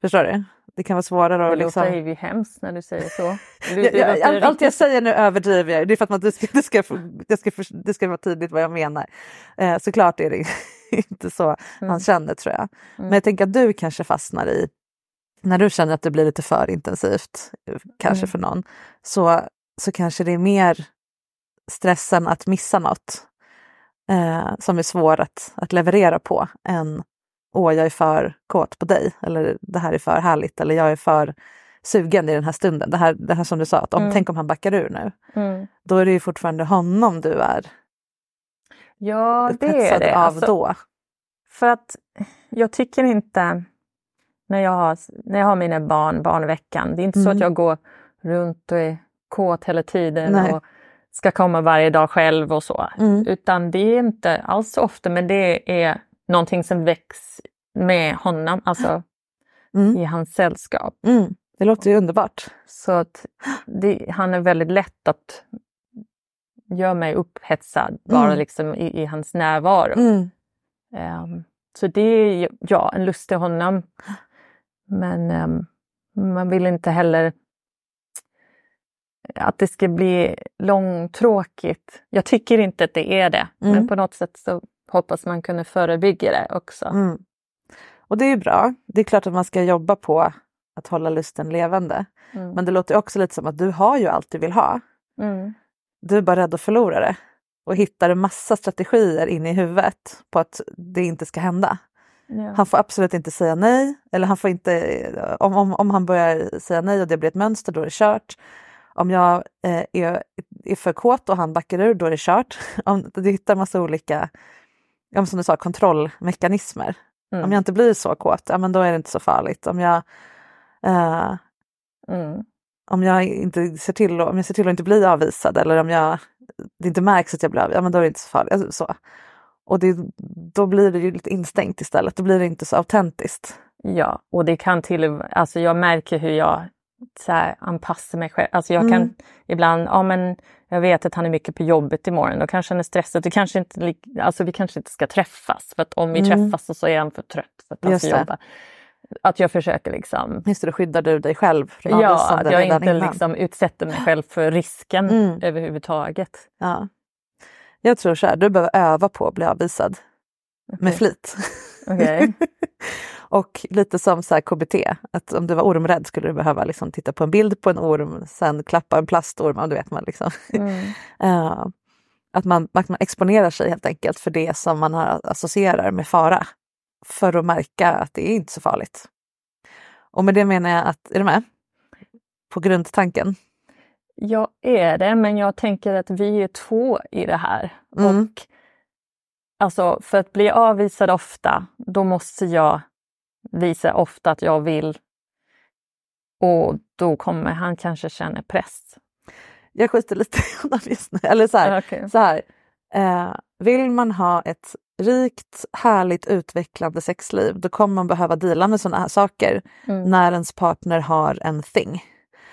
Förstår du? Det kan vara svårare
Det
att
låter
liksom...
ju hemskt när du säger så. Du,
Jag,
det
jag,
låter
allt jag säger nu överdriver jag. Det är för att man, det, ska, det, ska, det, ska, det ska vara tydligt vad jag menar. Eh, såklart är det inte så
Mm.
han känner tror jag. Men jag tänker att du kanske fastnar i, när du känner att det blir lite för intensivt, eh, kanske
Mm.
för någon, så, så kanske det är mer stressen att missa något eh, som är svår att, att leverera på än åh, jag är för kåt på dig eller det här är för härligt eller jag är för sugen i den här stunden. Det här, det här som du sa, att om,
Mm.
tänk om han backar ur nu.
Mm.
Då är det ju fortfarande honom du är
Ja, det är det.
av
Alltså,
då.
För att jag tycker inte, när jag har, när jag har mina barn, barnveckan, det är inte så
Mm.
att jag går runt och är kåt hela tiden
Nej.
och ska komma varje dag själv och så.
Mm.
Utan det är inte alls så ofta, men det är någonting som väcks med honom, alltså
Mm.
i hans sällskap.
Mm. Det låter ju underbart.
Så att det, han är väldigt lätt att göra mig upphetsad bara
Mm.
liksom i, i hans närvaro.
Mm.
Ehm, så det är ja, en lust till honom. Men ehm, man vill inte heller att det ska bli långtråkigt. Jag tycker inte att det är det,
Mm.
men på något sätt så hoppas man kunna förebygga det också.
Mm. Och det är ju bra. Det är klart att man ska jobba på att hålla lusten levande.
Mm.
Men det låter också lite som att du har ju allt du vill ha.
Mm.
du är bara rädd att förlora det och hittar en massa strategier in i huvudet på att det inte ska hända.
Ja.
Han får absolut inte säga nej, eller han får inte, om, om, om han börjar säga nej och det blir ett mönster, då är det kört. Om jag eh, är, är för kåt och han backar ur, då är det kört. Om du hittar massa olika, ja, som du sa, kontrollmekanismer.
Mm.
Om jag inte blir så kåt, ja men då är det inte så farligt. Om jag, eh,
Mm.
om jag inte ser till, om jag ser till att inte bli avvisad eller om jag, det inte märks att jag blir avvisad, ja men då är det inte så farligt. Alltså, så. Och det, då blir det ju lite instängt istället, då blir det inte så autentiskt.
Ja, och det kan till alltså jag märker hur jag så här, anpassar mig själv. Alltså jag kan
Mm.
ibland, ja men jag vet att han är mycket på jobbet imorgon, då kanske han är stressad. Det kanske inte, alltså vi kanske inte ska träffas för att om vi
Mm.
träffas så, är han för trött för att han ska jobba. Att jag försöker liksom,
Just det, då skyddar du dig själv
ja, att jag inte
innan.
liksom utsätter mig själv för risken
Mm.
överhuvudtaget.
Ja. Jag tror så här, du behöver öva på att bli avvisad med
Okej.
flit.
Okej.
och lite som så här KBT, att om du var ormrädd skulle du behöva liksom titta på en bild på en orm, sen klappa en plastorm, ja, du vet man liksom.
Mm.
Eh, att, man, att man exponerar sig helt enkelt för det som man har associerar med fara. För att märka att det är inte så farligt. Och med det menar jag att, är du med? På grundtanken.
Jag är det, men jag tänker att vi är två i det här.
Mm.
Och alltså för att bli avvisad ofta, då måste jag visa ofta att jag vill. Och då kommer han kanske känna press.
Jag skiter lite i nu. Eller så här,
Okej.
så här eh, vill man ha ett rikt, härligt, utvecklande sexliv, då kommer man behöva dela med sådana här saker
Mm.
när ens partner har en thing.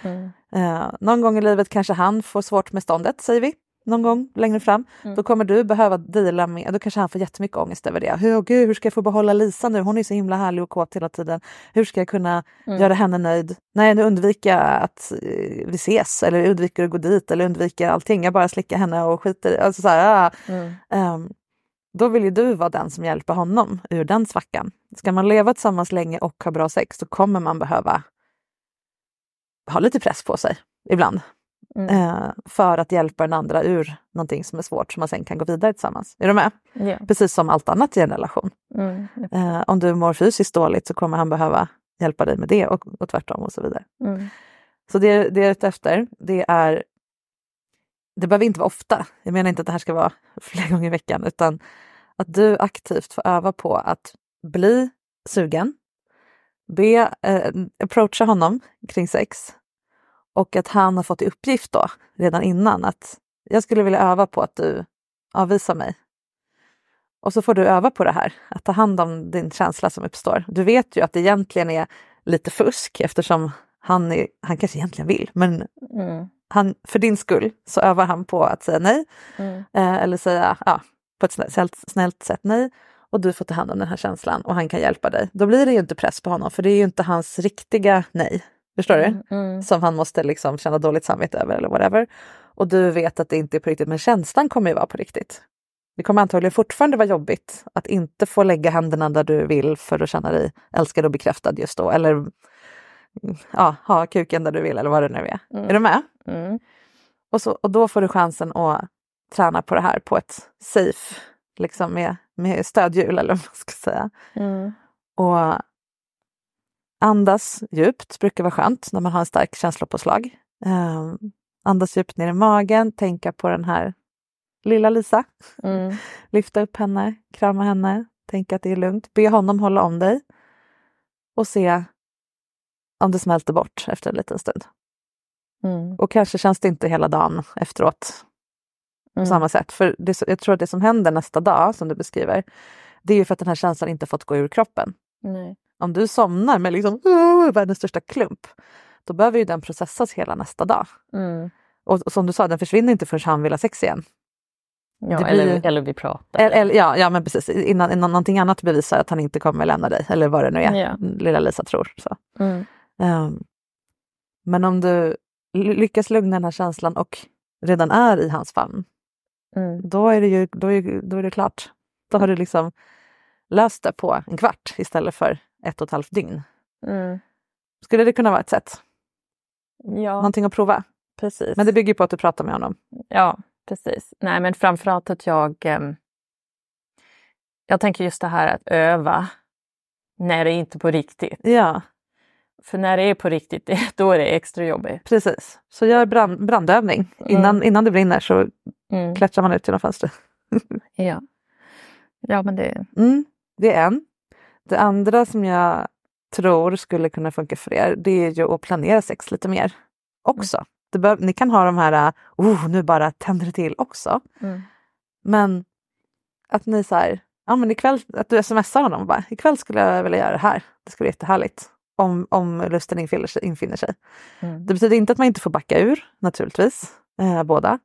Mm.
Eh, någon gång i livet kanske han får svårt med ståndet, säger vi. Någon gång längre fram.
Mm.
Då kommer du behöva dela med, då kanske han får jättemycket ångest över det. Hur, gud, hur ska jag få behålla Lisa nu? Hon är så himla härlig och kåt hela tiden. Hur ska jag kunna
Mm.
göra henne nöjd? Nej, nu undviker jag att eh, vi ses eller undviker att gå dit eller undviker allting. Jag bara slickar henne och skiter i- alltså så här, ah. Ehm, Då vill ju du vara den som hjälper honom ur den svackan. Ska man leva tillsammans länge och ha bra sex, då kommer man behöva ha lite press på sig ibland.
Mm.
Eh, för att hjälpa den andra ur någonting som är svårt som man sen kan gå vidare tillsammans. Är du med?
Ja.
Precis som allt annat i en relation.
Mm.
Eh, om du mår fysiskt dåligt så kommer han behöva hjälpa dig med det och, och tvärtom och så vidare.
Mm.
Så det, det är ute efter, det är... Det behöver inte vara ofta. Jag menar inte att det här ska vara flera gånger i veckan, utan att du aktivt får öva på att bli sugen, be, eh, approacha honom kring sex och att han har fått i uppgift då redan innan att jag skulle vilja öva på att du avvisar mig. Och så får du öva på det här, att ta hand om din känsla som uppstår. Du vet ju att det egentligen är lite fusk eftersom han, är, han kanske egentligen vill, men
Mm.
han, för din skull så övar han på att säga nej
Mm.
eh, eller säga ja, på ett snällt, snällt sätt nej och du får ta hand om den här känslan och han kan hjälpa dig. Då blir det ju inte press på honom för det är ju inte hans riktiga nej. Förstår du?
Mm. Mm.
Som han måste liksom känna dåligt samvete över eller whatever. Och du vet att det inte är på riktigt men känslan kommer ju vara på riktigt. Det kommer antagligen fortfarande vara jobbigt att inte få lägga händerna där du vill för att känna dig älskad och bekräftad just då. Eller ja, ha kuken där du vill eller vad det nu är.
Mm.
Är du med?
Mm.
Och, så, och då får du chansen att träna på det här på ett safe, liksom med, med stödhjul eller vad man ska säga.
Mm.
Och andas djupt brukar vara skönt när man har en stark känslopåslag. Um, andas djupt ner i magen, tänka på den här lilla Lisa.
Mm.
Lyfta upp henne, krama henne, tänka att det är lugnt. Be honom hålla om dig och se om det smälter bort efter en liten stund.
Mm.
Och kanske känns det inte hela dagen efteråt på
Mm.
samma sätt. För det, jag tror att det som händer nästa dag, som du beskriver, det är ju för att den här känslan inte fått gå ur kroppen.
Nej.
Om du somnar med liksom "Åh", världens största klump, då behöver ju den processas hela nästa dag.
Mm.
Och, och som du sa, den försvinner inte förrän han vill ha sex igen.
Ja,
blir
eller, eller vi pratar.
Eller, eller, ja, ja, men precis. Innan, innan någonting annat bevisar att han inte kommer lämna dig, eller vad det nu är
Ja.
lilla Lisa tror. Så.
Mm.
Ehm, men om du ly- lyckas lugna den här känslan och redan är i hans famn,
Mm.
då är det ju då är, då är det klart. Då har du liksom löst det på en kvart istället för ett och ett halvt dygn.
Mm.
Skulle det kunna vara ett sätt?
Ja,
Någonting att prova?
precis.
Men det bygger på att du pratar med honom.
Ja, precis. Nej, men framförallt att jag... ehm, jag tänker just det här att öva när det är inte är på riktigt.
Ja,
För när det är på riktigt, då är det extra jobbigt.
precis. Så gör brand, brandövning. Innan, innan det brinner så
Mm.
klättrar man ut genom fönstret.
Ja. ja, men det...
Mm, det är en. Det andra som jag tror skulle kunna funka för er, det är ju att planera sex lite mer också. Det bör, ni kan ha de här, oh, nu bara tänder det till också.
Mm.
Men att ni så här, ja men ikväll, att du smsar honom och bara, ikväll skulle jag vilja göra det här. Det skulle vara jättehärligt. Om, om lusten infinner sig. Infinner sig.
Mm.
Det betyder inte att man inte får backa ur, naturligtvis, eh, båda.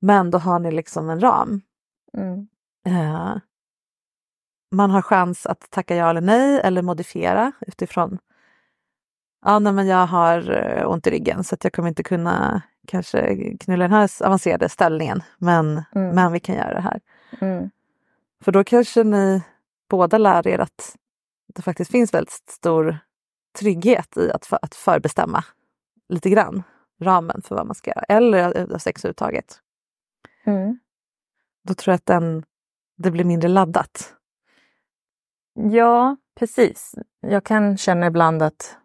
Men då har ni liksom en ram.
Mm.
Eh, man har chans att tacka ja eller nej eller modifiera utifrån Ja, nej, men jag har eh, ont i ryggen så jag kommer inte kunna kanske knulla den här avancerade ställningen. Men,
Mm.
men vi kan göra det här.
Mm.
För då kanske ni båda lär er att det faktiskt finns väldigt stor trygghet i att, för, att förbestämma lite grann ramen för vad man ska göra. Eller sex överhuvudtaget.
Mm.
Då tror jag att den, det blir mindre laddat.
Ja, precis. Jag kan känna ibland att,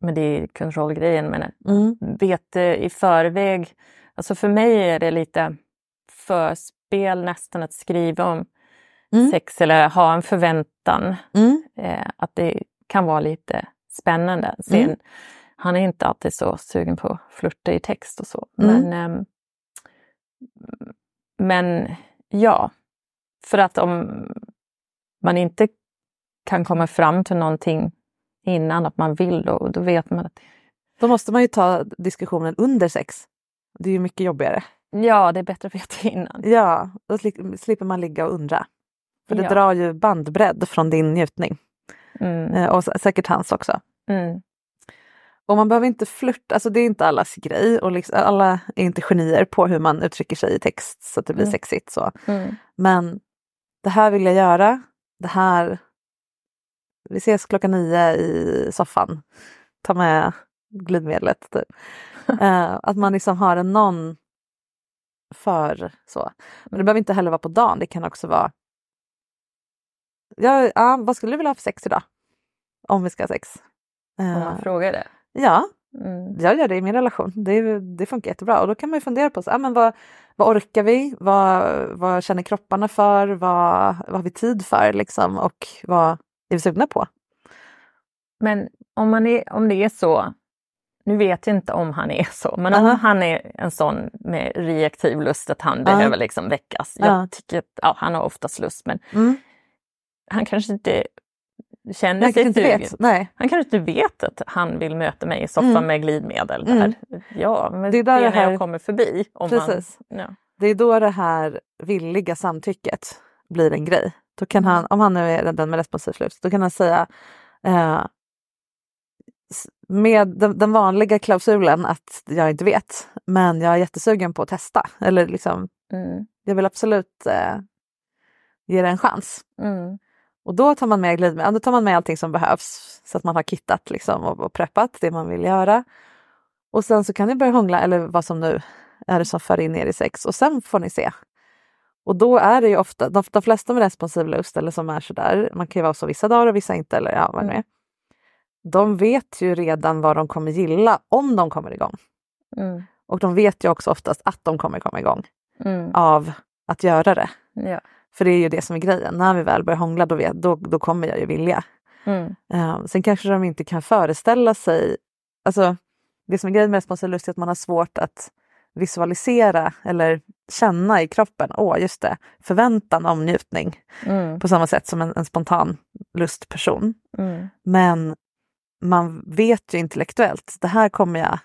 men det är kontrollgrejen, men
Mm.
vete i förväg. Alltså för mig är det lite förspel nästan att skriva om
Mm.
sex eller ha en förväntan.
Mm.
Eh, att det kan vara lite spännande. Sen,
Mm.
Han är inte alltid så sugen på att flirta i text och så.
Mm.
Men, ehm, men ja, för att om man inte kan komma fram till någonting innan att man vill då, då vet man att
Då måste man ju ta diskussionen under sex. Det är ju mycket jobbigare.
ja, det är bättre att veta innan.
Ja, då sli- slipper man ligga och undra. För det
Ja.
drar ju bandbredd från din njutning.
Mm,
Eh, och säkert hans också.
mm,
Och man behöver inte flirta, alltså det är inte allas grej. Och liksom, alla är inte genier på hur man uttrycker sig i text så att det blir
Mm.
sexigt. Så.
mm,
Men det här vill jag göra. Det här... Vi ses klockan nio i soffan. Ta med glidmedlet. Typ. Eh, att man liksom har en någon för så. Men det behöver inte heller vara på dagen. Det kan också vara... Ja, ja, vad skulle du vilja ha för sex idag? Om vi ska ha sex.
Om
Eh,
man frågar det.
Ja,
Mm,
jag gör det i min relation. Det, det funkar jättebra. Och då kan man ju fundera på så, ah, men vad, vad orkar vi? Vad, vad känner kropparna för? Vad, vad har vi tid för? Liksom? Och vad är vi sugna på?
Men om, man är, om det är så, nu vet jag inte om han är så, men om
Aha.
han är en sån med reaktiv lust att han
Ja.
behöver liksom väckas. Jag
Ja.
tycker att ja, han har oftast lust, men
Mm.
han kanske inte känner
Jag
sig
inte
sugen.
vet. Nej.
Han kanske inte vet att han vill möta mig i soffan
Mm.
med glidmedel.
Mm.
Där. Ja, men
Det är
är
där det här-
jag kommer förbi. Om
Precis.
Han, ja.
Det är då det här villiga samtycket blir en grej. Då kan han, om han nu är den med responsiv lust, då kan han säga eh, med den, den vanliga klausulen att jag inte vet, men jag är jättesugen på att testa. Eller liksom,
Mm.
jag vill absolut eh, ge det en chans.
Mm.
Och då tar man med glidmedel, då tar man med allting som behövs så att man har kittat liksom och, och preppat det man vill göra. Och sen så kan ni börja hångla eller vad som nu är det som för in er i sex och sen får ni se. Och då är det ju ofta, de, de flesta med responsiv lust eller som är sådär, man kan ju vara så vissa dagar och vissa inte eller ja vad det nu är. De vet ju redan vad de kommer gilla om de kommer igång.
Mm.
Och de vet ju också oftast att de kommer komma igång
Mm.
av att göra det.
Ja.
För det är ju det som är grejen, när vi väl börjar hångla då, vet, då, då kommer jag ju vilja.
Mm.
Eh, sen kanske de inte kan föreställa sig, alltså det som är grejen med responsiv lust är att man har svårt att visualisera eller känna i kroppen, åh just det, förväntan om njutning
Mm.
på samma sätt som en, en spontan lustperson.
Mm.
Men man vet ju intellektuellt, det här kommer jag,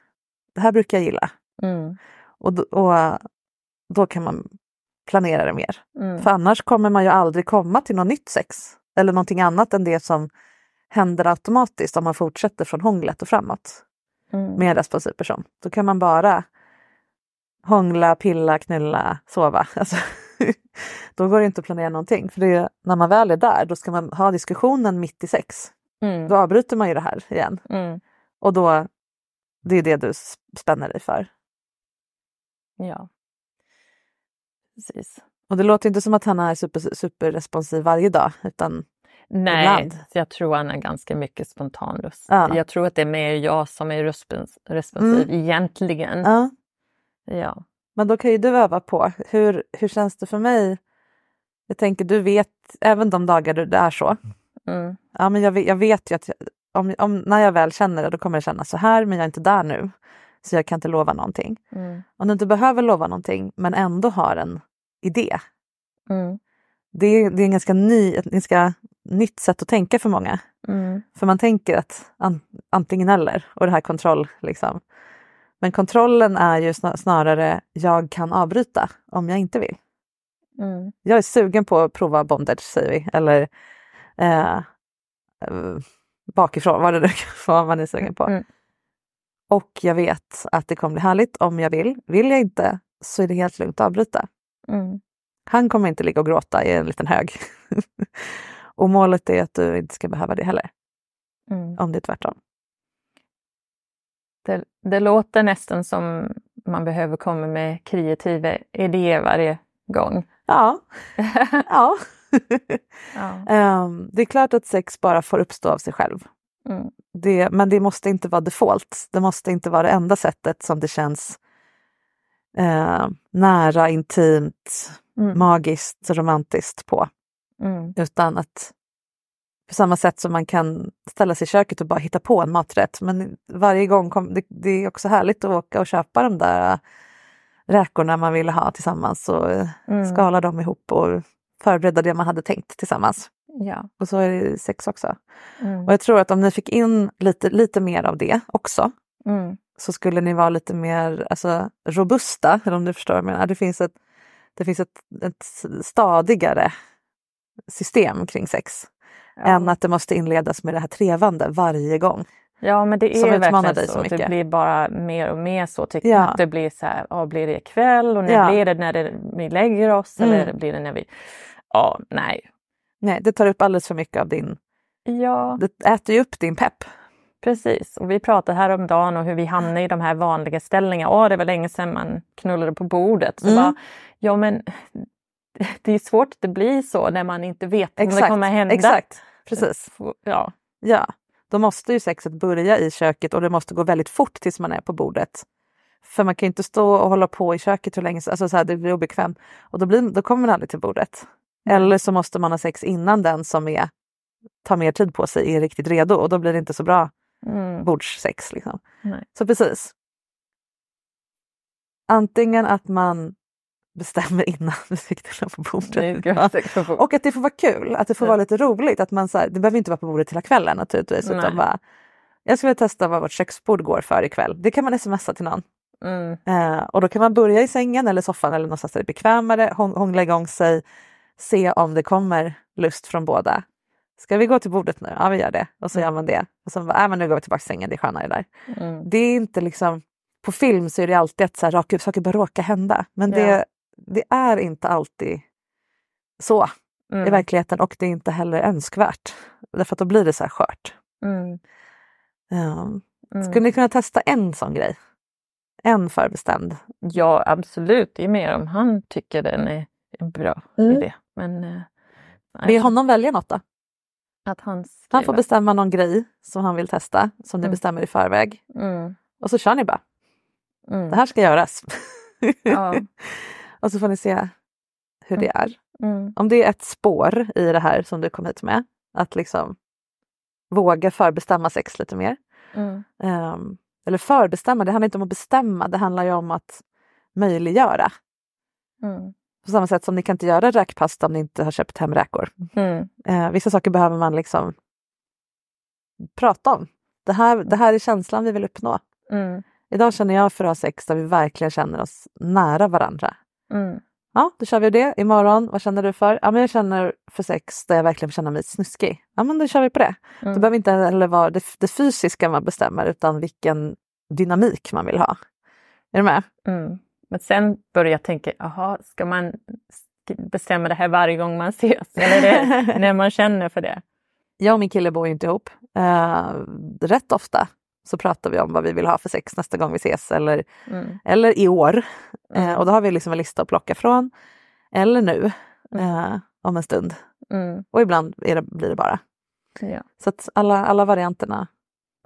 det här brukar jag gilla.
Mm.
Och, då- och då kan man planera det mer.
Mm.
För annars kommer man ju aldrig komma till något nytt sex. Eller någonting annat än det som händer automatiskt om man fortsätter från hånglet och framåt
Mm.
med en responsiv person. Då kan man bara hångla, pilla, knulla, sova. Alltså, då går det inte att planera någonting. För det är, när man väl är där, då ska man ha diskussionen mitt i sex.
Mm.
Då avbryter man ju det här igen.
Mm.
Och då, det är det du spänner dig för.
Ja. Precis.
Och det låter inte som att han är super, superresponsiv varje dag utan
Nej,
Ibland.
jag tror han är ganska mycket spontanlust.
Ja.
Jag tror att det är mer jag som är respons- responsiv egentligen.
ja.
Ja.
Men då kan ju du öva på. Hur, hur känns det för mig? Jag tänker du vet, även de dagar du- det är så.
Mm.
Ja, men jag, jag vet ju att jag, om, om, när jag väl känner det då kommer det kännas så här men jag är inte där nu. Så jag kan inte lova någonting.
Mm.
Om du inte behöver lova någonting men ändå har en idé.
Mm.
Det är, det är en ganska ny, ett ganska nytt sätt att tänka för många.
Mm.
För man tänker att an, antingen eller och det här kontroll liksom. Men kontrollen är ju sna- snarare jag kan avbryta om jag inte vill.
Mm.
Jag är sugen på att prova bondage säger vi eller eh, bakifrån, vad det nu vara man är sugen på.
Mm.
Och jag vet att det kommer bli härligt om jag vill. Vill jag inte så är det helt lugnt att avbryta.
Mm.
Han kommer inte ligga och gråta i en liten hög. och målet är att du inte ska behöva det heller,
Mm.
om det är tvärtom.
Det, det låter nästan som man behöver komma med kreativa idéer varje gång.
Ja, ja.
Ja.
Ehm, det är klart att sex bara får uppstå av sig själv.
Mm.
Det, men det måste inte vara default. Det måste inte vara det enda sättet som det känns eh, nära, intimt,
Mm.
magiskt, romantiskt på.
Mm.
Utan att på samma sätt som man kan ställa sig i köket och bara hitta på en maträtt. Men varje gång, kom, det, det är också härligt att åka och köpa de där räkorna man ville ha tillsammans och eh,
Mm.
skala dem ihop och förbereda det man hade tänkt tillsammans.
Ja.
Och så är det sex också.
Mm.
Och jag tror att om ni fick in lite, lite mer av det också
Mm.
Så skulle ni vara lite mer alltså, robusta, eller om du förstår vad jag menar. Det finns ett, det finns ett, ett stadigare system kring sex än att det måste inledas med det här trevande varje gång.
Ja men det är verkligen
dig
så.
så mycket.
Det blir bara mer och mer så tycker
Ja.
jag. Att det blir så här, ja, blir det ikväll och när
Ja.
blir det när det, vi lägger oss
Mm.
eller blir det när vi... Ja, nej.
Nej, det tar upp alldeles för mycket av din...
Ja,
Det äter ju upp din pepp.
Precis. Och vi pratade här om dagen och hur vi hamnar i de här vanliga ställningarna. Åh, det var länge sedan man knullade på bordet. Så
Mm.
bara, ja men det är svårt att det blir så när man inte vet om det kommer hända.
Exakt, precis.
Ja.
Ja, då måste ju sexet börja i köket och det måste gå väldigt fort tills man är på bordet. För man kan ju inte stå och hålla på i köket hur länge som alltså så här, det blir obekvämt och då, blir, då kommer man aldrig till bordet. Eller så måste man ha sex innan den som är, tar mer tid på sig är riktigt redo och då blir det inte så bra
Mm.
bordssex. Liksom.
Nej.
Så precis. Antingen att man bestämmer innan fick knulla på bordet.
På bordet.
Och att det får vara kul, att det får
Ja.
vara lite roligt. Att man, så här, det behöver inte vara på bordet hela kvällen naturligtvis.
Nej.
Utan bara, jag skulle testa vad vårt köksbord går för ikväll. Det kan man smsa till någon.
Mm.
Eh, och då kan man börja i sängen eller soffan eller någonstans där det är bekvämare, hång- hångla igång sig, se om det kommer lust från båda. Ska vi gå till bordet nu? Ja, vi gör det. Och så gör man det. Och så bara, äh, men nu går vi tillbaka till sängen, det är skönare där.
Mm.
Det är inte liksom, på film så är det alltid att så här, raka- saker bara råkar hända. Men det,
Ja.
det är inte alltid så
Mm.
i verkligheten och det är inte heller önskvärt. Därför att då blir det så här skört.
Mm.
Um,
Mm.
skulle ni kunna testa en sån grej? En förbestämd?
Ja, absolut. Det är mer om han tycker den är en bra
Mm.
idé. Men eh, nej,
Be honom välja något då.
Att han
Han får bestämma någon grej som han vill testa, som ni
Mm.
bestämmer i förväg.
Mm.
Och så kör ni bara.
Mm.
Det här ska göras.
Ja.
och så får ni se hur det är.
Mm.
Om det är ett spår i det här som du kom hit med, att liksom våga förbestämma sex lite mer.
Mm.
Ehm, eller förbestämma, det handlar inte om att bestämma, det handlar ju om att möjliggöra.
Mm.
På samma sätt som ni kan inte göra räkpasta om ni inte har köpt hem räkor.
Mm.
Eh, vissa saker behöver man liksom prata om. Det här, det här är känslan vi vill uppnå.
Mm.
Idag känner jag för att ha sex där vi verkligen känner oss nära varandra.
Mm.
Ja, då kör vi det. Imorgon, vad känner du för? Ja, men jag känner för sex där jag verkligen känner mig snuskig. Ja, men då kör vi på det.
Mm.
Det behöver inte heller vara det, det fysiska man bestämmer utan vilken dynamik man vill ha. Är du med?
Mm. Men sen börjar jag tänka, jaha, ska man bestämma det här varje gång man ses? Eller det när man känner för det?
Jag och min kille bor ju inte ihop. Eh, rätt ofta så pratar vi om vad vi vill ha för sex nästa gång vi ses eller,
Mm.
eller i år.
Mm.
Eh, och då har vi liksom en lista att plocka från. Eller nu, eh, om en stund.
Mm.
Och ibland är det, blir det bara.
Ja.
Så att alla, alla varianterna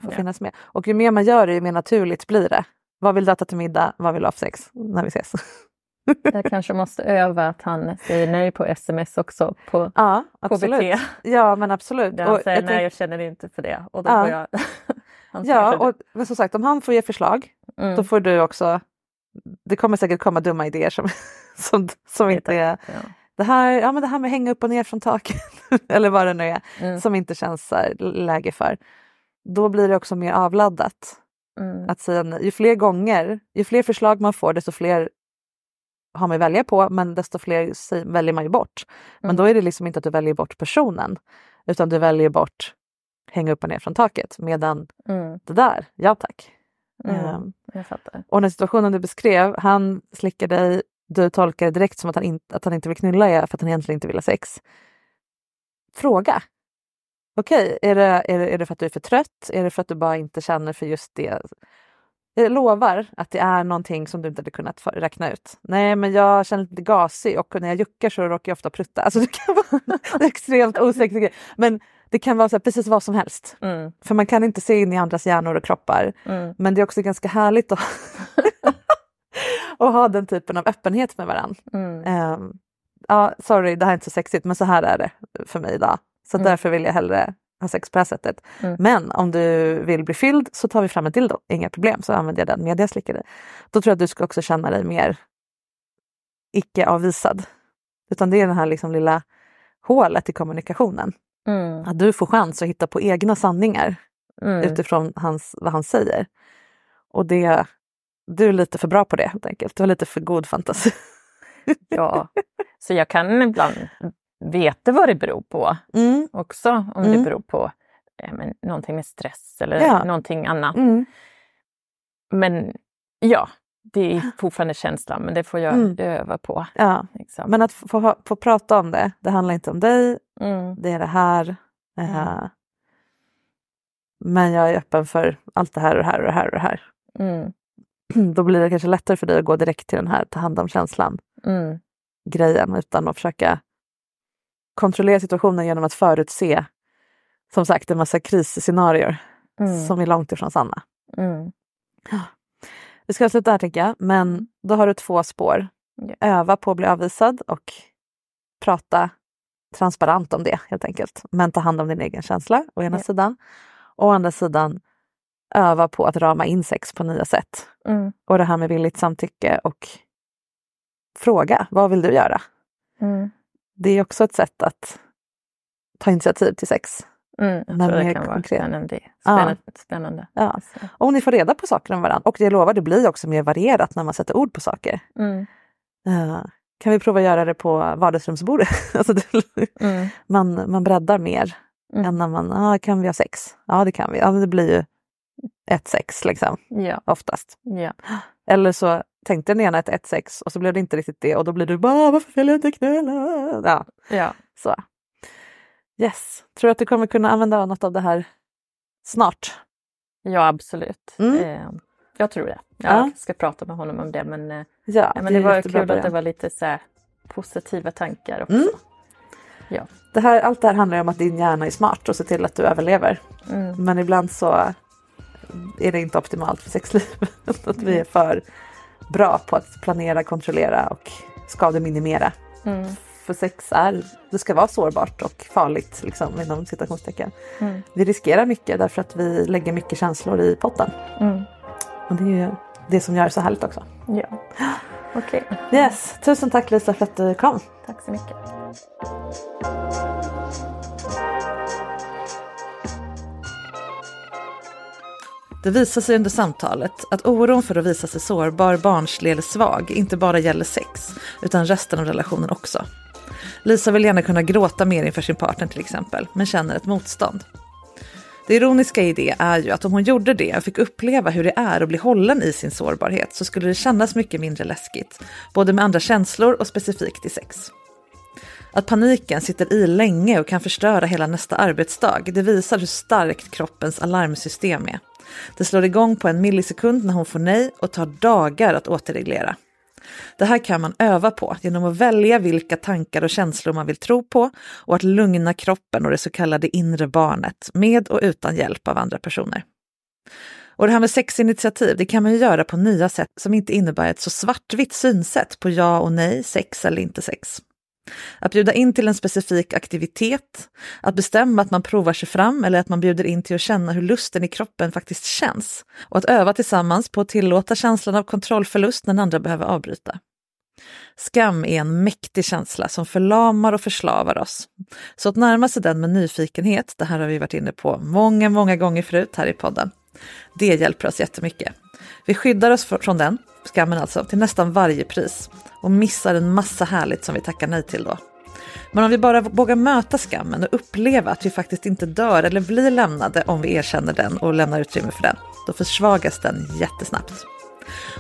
får
Ja.
finnas med. Och ju mer man gör det, ju mer naturligt blir det. Vad vill du äta till middag? Vad vill du ha för sex när vi ses?
Jag kanske måste öva att han säger nej på sms också på
ja, absolut.
KBT.
Ja, men absolut.
Där han
Och
säger
jag
nej, jag känner inte för det. Och då
Ja.
får jag...
Ja, och men som sagt, om han får ge förslag,
Mm.
då får du också... Det kommer säkert komma dumma idéer som, som, som inte är...
Ja.
Det här, ja, men det här med hänga upp och ner från taket, eller vad det nu är,
Mm.
som inte känns läge för. Då blir det också mer avladdat.
Mm.
Att säga. Ju fler gånger, ju fler förslag man får, desto fler har man att välja på, men desto fler väljer man ju bort. Men
Mm.
då är det liksom inte att du väljer bort personen, utan du väljer bort hänga upp och ner från taket. Medan
Mm.
det där, ja tack.
Fattar.
och den situationen du beskrev, han slickar dig, du tolkar det direkt som att han, inte, att han inte vill knulla er för att han egentligen inte vill ha sex. Fråga. Okej, är, det, är, det, är det för att du är för trött? Är det för att du bara inte känner för just det? Jag lovar att det är någonting som du inte hade kunnat räkna ut. Nej, men jag känner lite gasig och när jag juckar så råkar jag ofta prutta. Alltså det kan vara är extremt osäkert. grej. Men det kan vara så här, precis vad som helst.
Mm.
För man kan inte se in i andras hjärnor och kroppar.
Mm.
Men det är också ganska härligt att, att ha den typen av öppenhet med varandra.
Mm.
Ehm, ja, sorry, det här är inte så sexigt, men så här är det för mig idag. Så
Mm.
därför vill jag hellre ha sex på det här sättet.
Mm.
Men om du vill bli fylld så tar vi fram en dildo, inga problem, så använder jag den med jag slickar dig. Då tror jag att du ska också känna dig mer icke avvisad. Utan det är det här liksom lilla hålet i kommunikationen.
Mm.
Att du får chans att hitta på egna sanningar
Mm.
utifrån hans, vad han säger. Och det, du är lite för bra på det helt enkelt. Du har lite för god fantasi.
Ja, så jag kan ibland veta vad det beror på
Mm,
också. Om
Mm.
det beror på eh, men, någonting med stress eller
Ja.
någonting annat.
mm,
Men ja, det är fortfarande känslan, men det får jag
Mm.
öva på.
ja.
Liksom.
Men att få, få prata om det, det handlar inte om dig,
Mm.
det är det här. eh, Men jag är öppen för allt det här och det här och det här och det här.
Mm.
Då blir det kanske lättare för dig att gå direkt till den här ta hand om känslan
Mm.
grejen utan att försöka kontrollera situationen genom att förutse som sagt en massa krisscenarier
Mm.
som är långt ifrån sanna.
Mm.
Vi ska sluta här tänker jag, men då har du två spår. Öva på att bli avvisad och prata transparent om det helt enkelt. Men ta hand om din egen känsla å ena
Ja.
sidan. Och å andra sidan öva på att rama in sex på nya sätt.
Mm.
Och det här med villigt samtycke och fråga, vad vill du göra?
Mm.
Det är också ett sätt att ta initiativ till sex.
Mm. Tror det kan vara
konkret.
spännande.
Ja.
Spännande. spännande.
Ja. Om ni får reda på saker om varandra. Och jag lovar, det blir också mer varierat när man sätter ord på saker.
Mm.
Eh, kan vi prova att göra det på vardagsrumsbordet? alltså det,
Mm.
man, man breddar mer
Mm.
än när man, ah, kan vi ha sex? Ja det kan vi. Ja, men det blir ju ett sex liksom,
Ja.
oftast.
Ja.
Eller så tänkte den ena ett ett sex och så blev det inte riktigt det och då blir du bara, varför vill jag inte knulla? Ja,
Ja.
så. Yes, tror du att du kommer kunna använda något av det här snart?
ja, absolut.
Mm.
Eh, jag tror det.
Ja.
Jag ska prata med honom om det. Men, eh,
Ja,
ja, men det, var
jättebra
kul att det
början.
var lite så här, positiva tankar också.
Mm.
Ja.
Det här, allt det här handlar ju om att din hjärna är smart och ser till att du överlever.
Mm.
Men ibland så är det inte optimalt för sexlivet. att vi är för bra på att planera, kontrollera och skademinimera.
Mm.
För sex är, det ska vara sårbart och farligt liksom, inom citationstecken.
Mm.
Vi riskerar mycket därför att vi lägger mycket känslor i potten.
Mm.
Och det är ju det som gör det så härligt också.
Ja. Okej.
Yes, tusen tack Lisa för att du kom.
Tack så mycket.
Det visar sig under samtalet att oron för att visa sig sårbar, barnslig eller svag inte bara gäller sex, utan resten av relationen också. Lisa vill gärna kunna gråta mer inför sin partner till exempel, men känner ett motstånd. Det ironiska i det är ju att om hon gjorde det och fick uppleva hur det är att bli hållen i sin sårbarhet så skulle det kännas mycket mindre läskigt, både med andra känslor och specifikt i sex. Att paniken sitter i länge och kan förstöra hela nästa arbetsdag, det visar hur starkt kroppens alarmsystem är. Det slår igång på en millisekund när hon får nej och tar dagar att återreglera. Det här kan man öva på genom att välja vilka tankar och känslor man vill tro på och att lugna kroppen och det så kallade inre barnet med och utan hjälp av andra personer. Och det här med sexinitiativ, det kan man ju göra på nya sätt som inte innebär ett så svartvitt synsätt på ja och nej, sex eller inte sex. Att bjuda in till en specifik aktivitet, att bestämma att man provar sig fram eller att man bjuder in till att känna hur lusten i kroppen faktiskt känns. Och att öva tillsammans på att tillåta känslan av kontrollförlust när den andra behöver avbryta. Skam är en mäktig känsla som förlamar och förslavar oss. Så att närma sig den med nyfikenhet, det här har vi varit inne på många, många gånger förut här i podden. Det hjälper oss jättemycket. Vi skyddar oss från den, skammen alltså, till nästan varje pris och missar en massa härligt som vi tackar nej till då. Men om vi bara vågar möta skammen och uppleva att vi faktiskt inte dör eller blir lämnade om vi erkänner den och lämnar utrymme för den, då försvagas den jättesnabbt.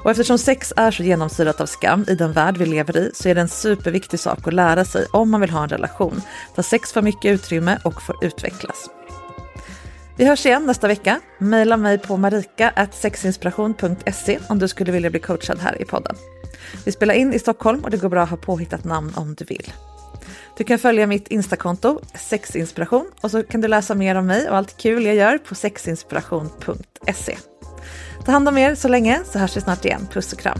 Och eftersom sex är så genomsyrat av skam i den värld vi lever i så är det en superviktig sak att lära sig om man vill ha en relation där sex får mycket utrymme och får utvecklas. Vi hörs igen nästa vecka. Maila mig på marika.sexinspiration.se om du skulle vilja bli coachad här i podden. Vi spelar in i Stockholm och det går bra att ha påhittat namn om du vill. Du kan följa mitt Instakonto, sexinspiration, och så kan du läsa mer om mig och allt kul jag gör på sexinspiration.se. Ta hand om er så länge så hörs vi snart igen. Puss och kram.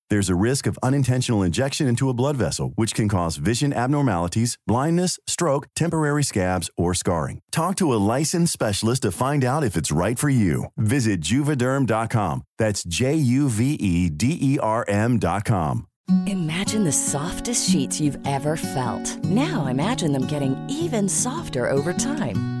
There's a risk of unintentional injection into a blood vessel, which can cause vision abnormalities, blindness, stroke, temporary scabs, or scarring. Talk to a licensed specialist to find out if it's right for you. Visit juvederm.com. That's J U V E D E R M.com.
Imagine the softest sheets you've ever felt. Now imagine them getting even softer over time.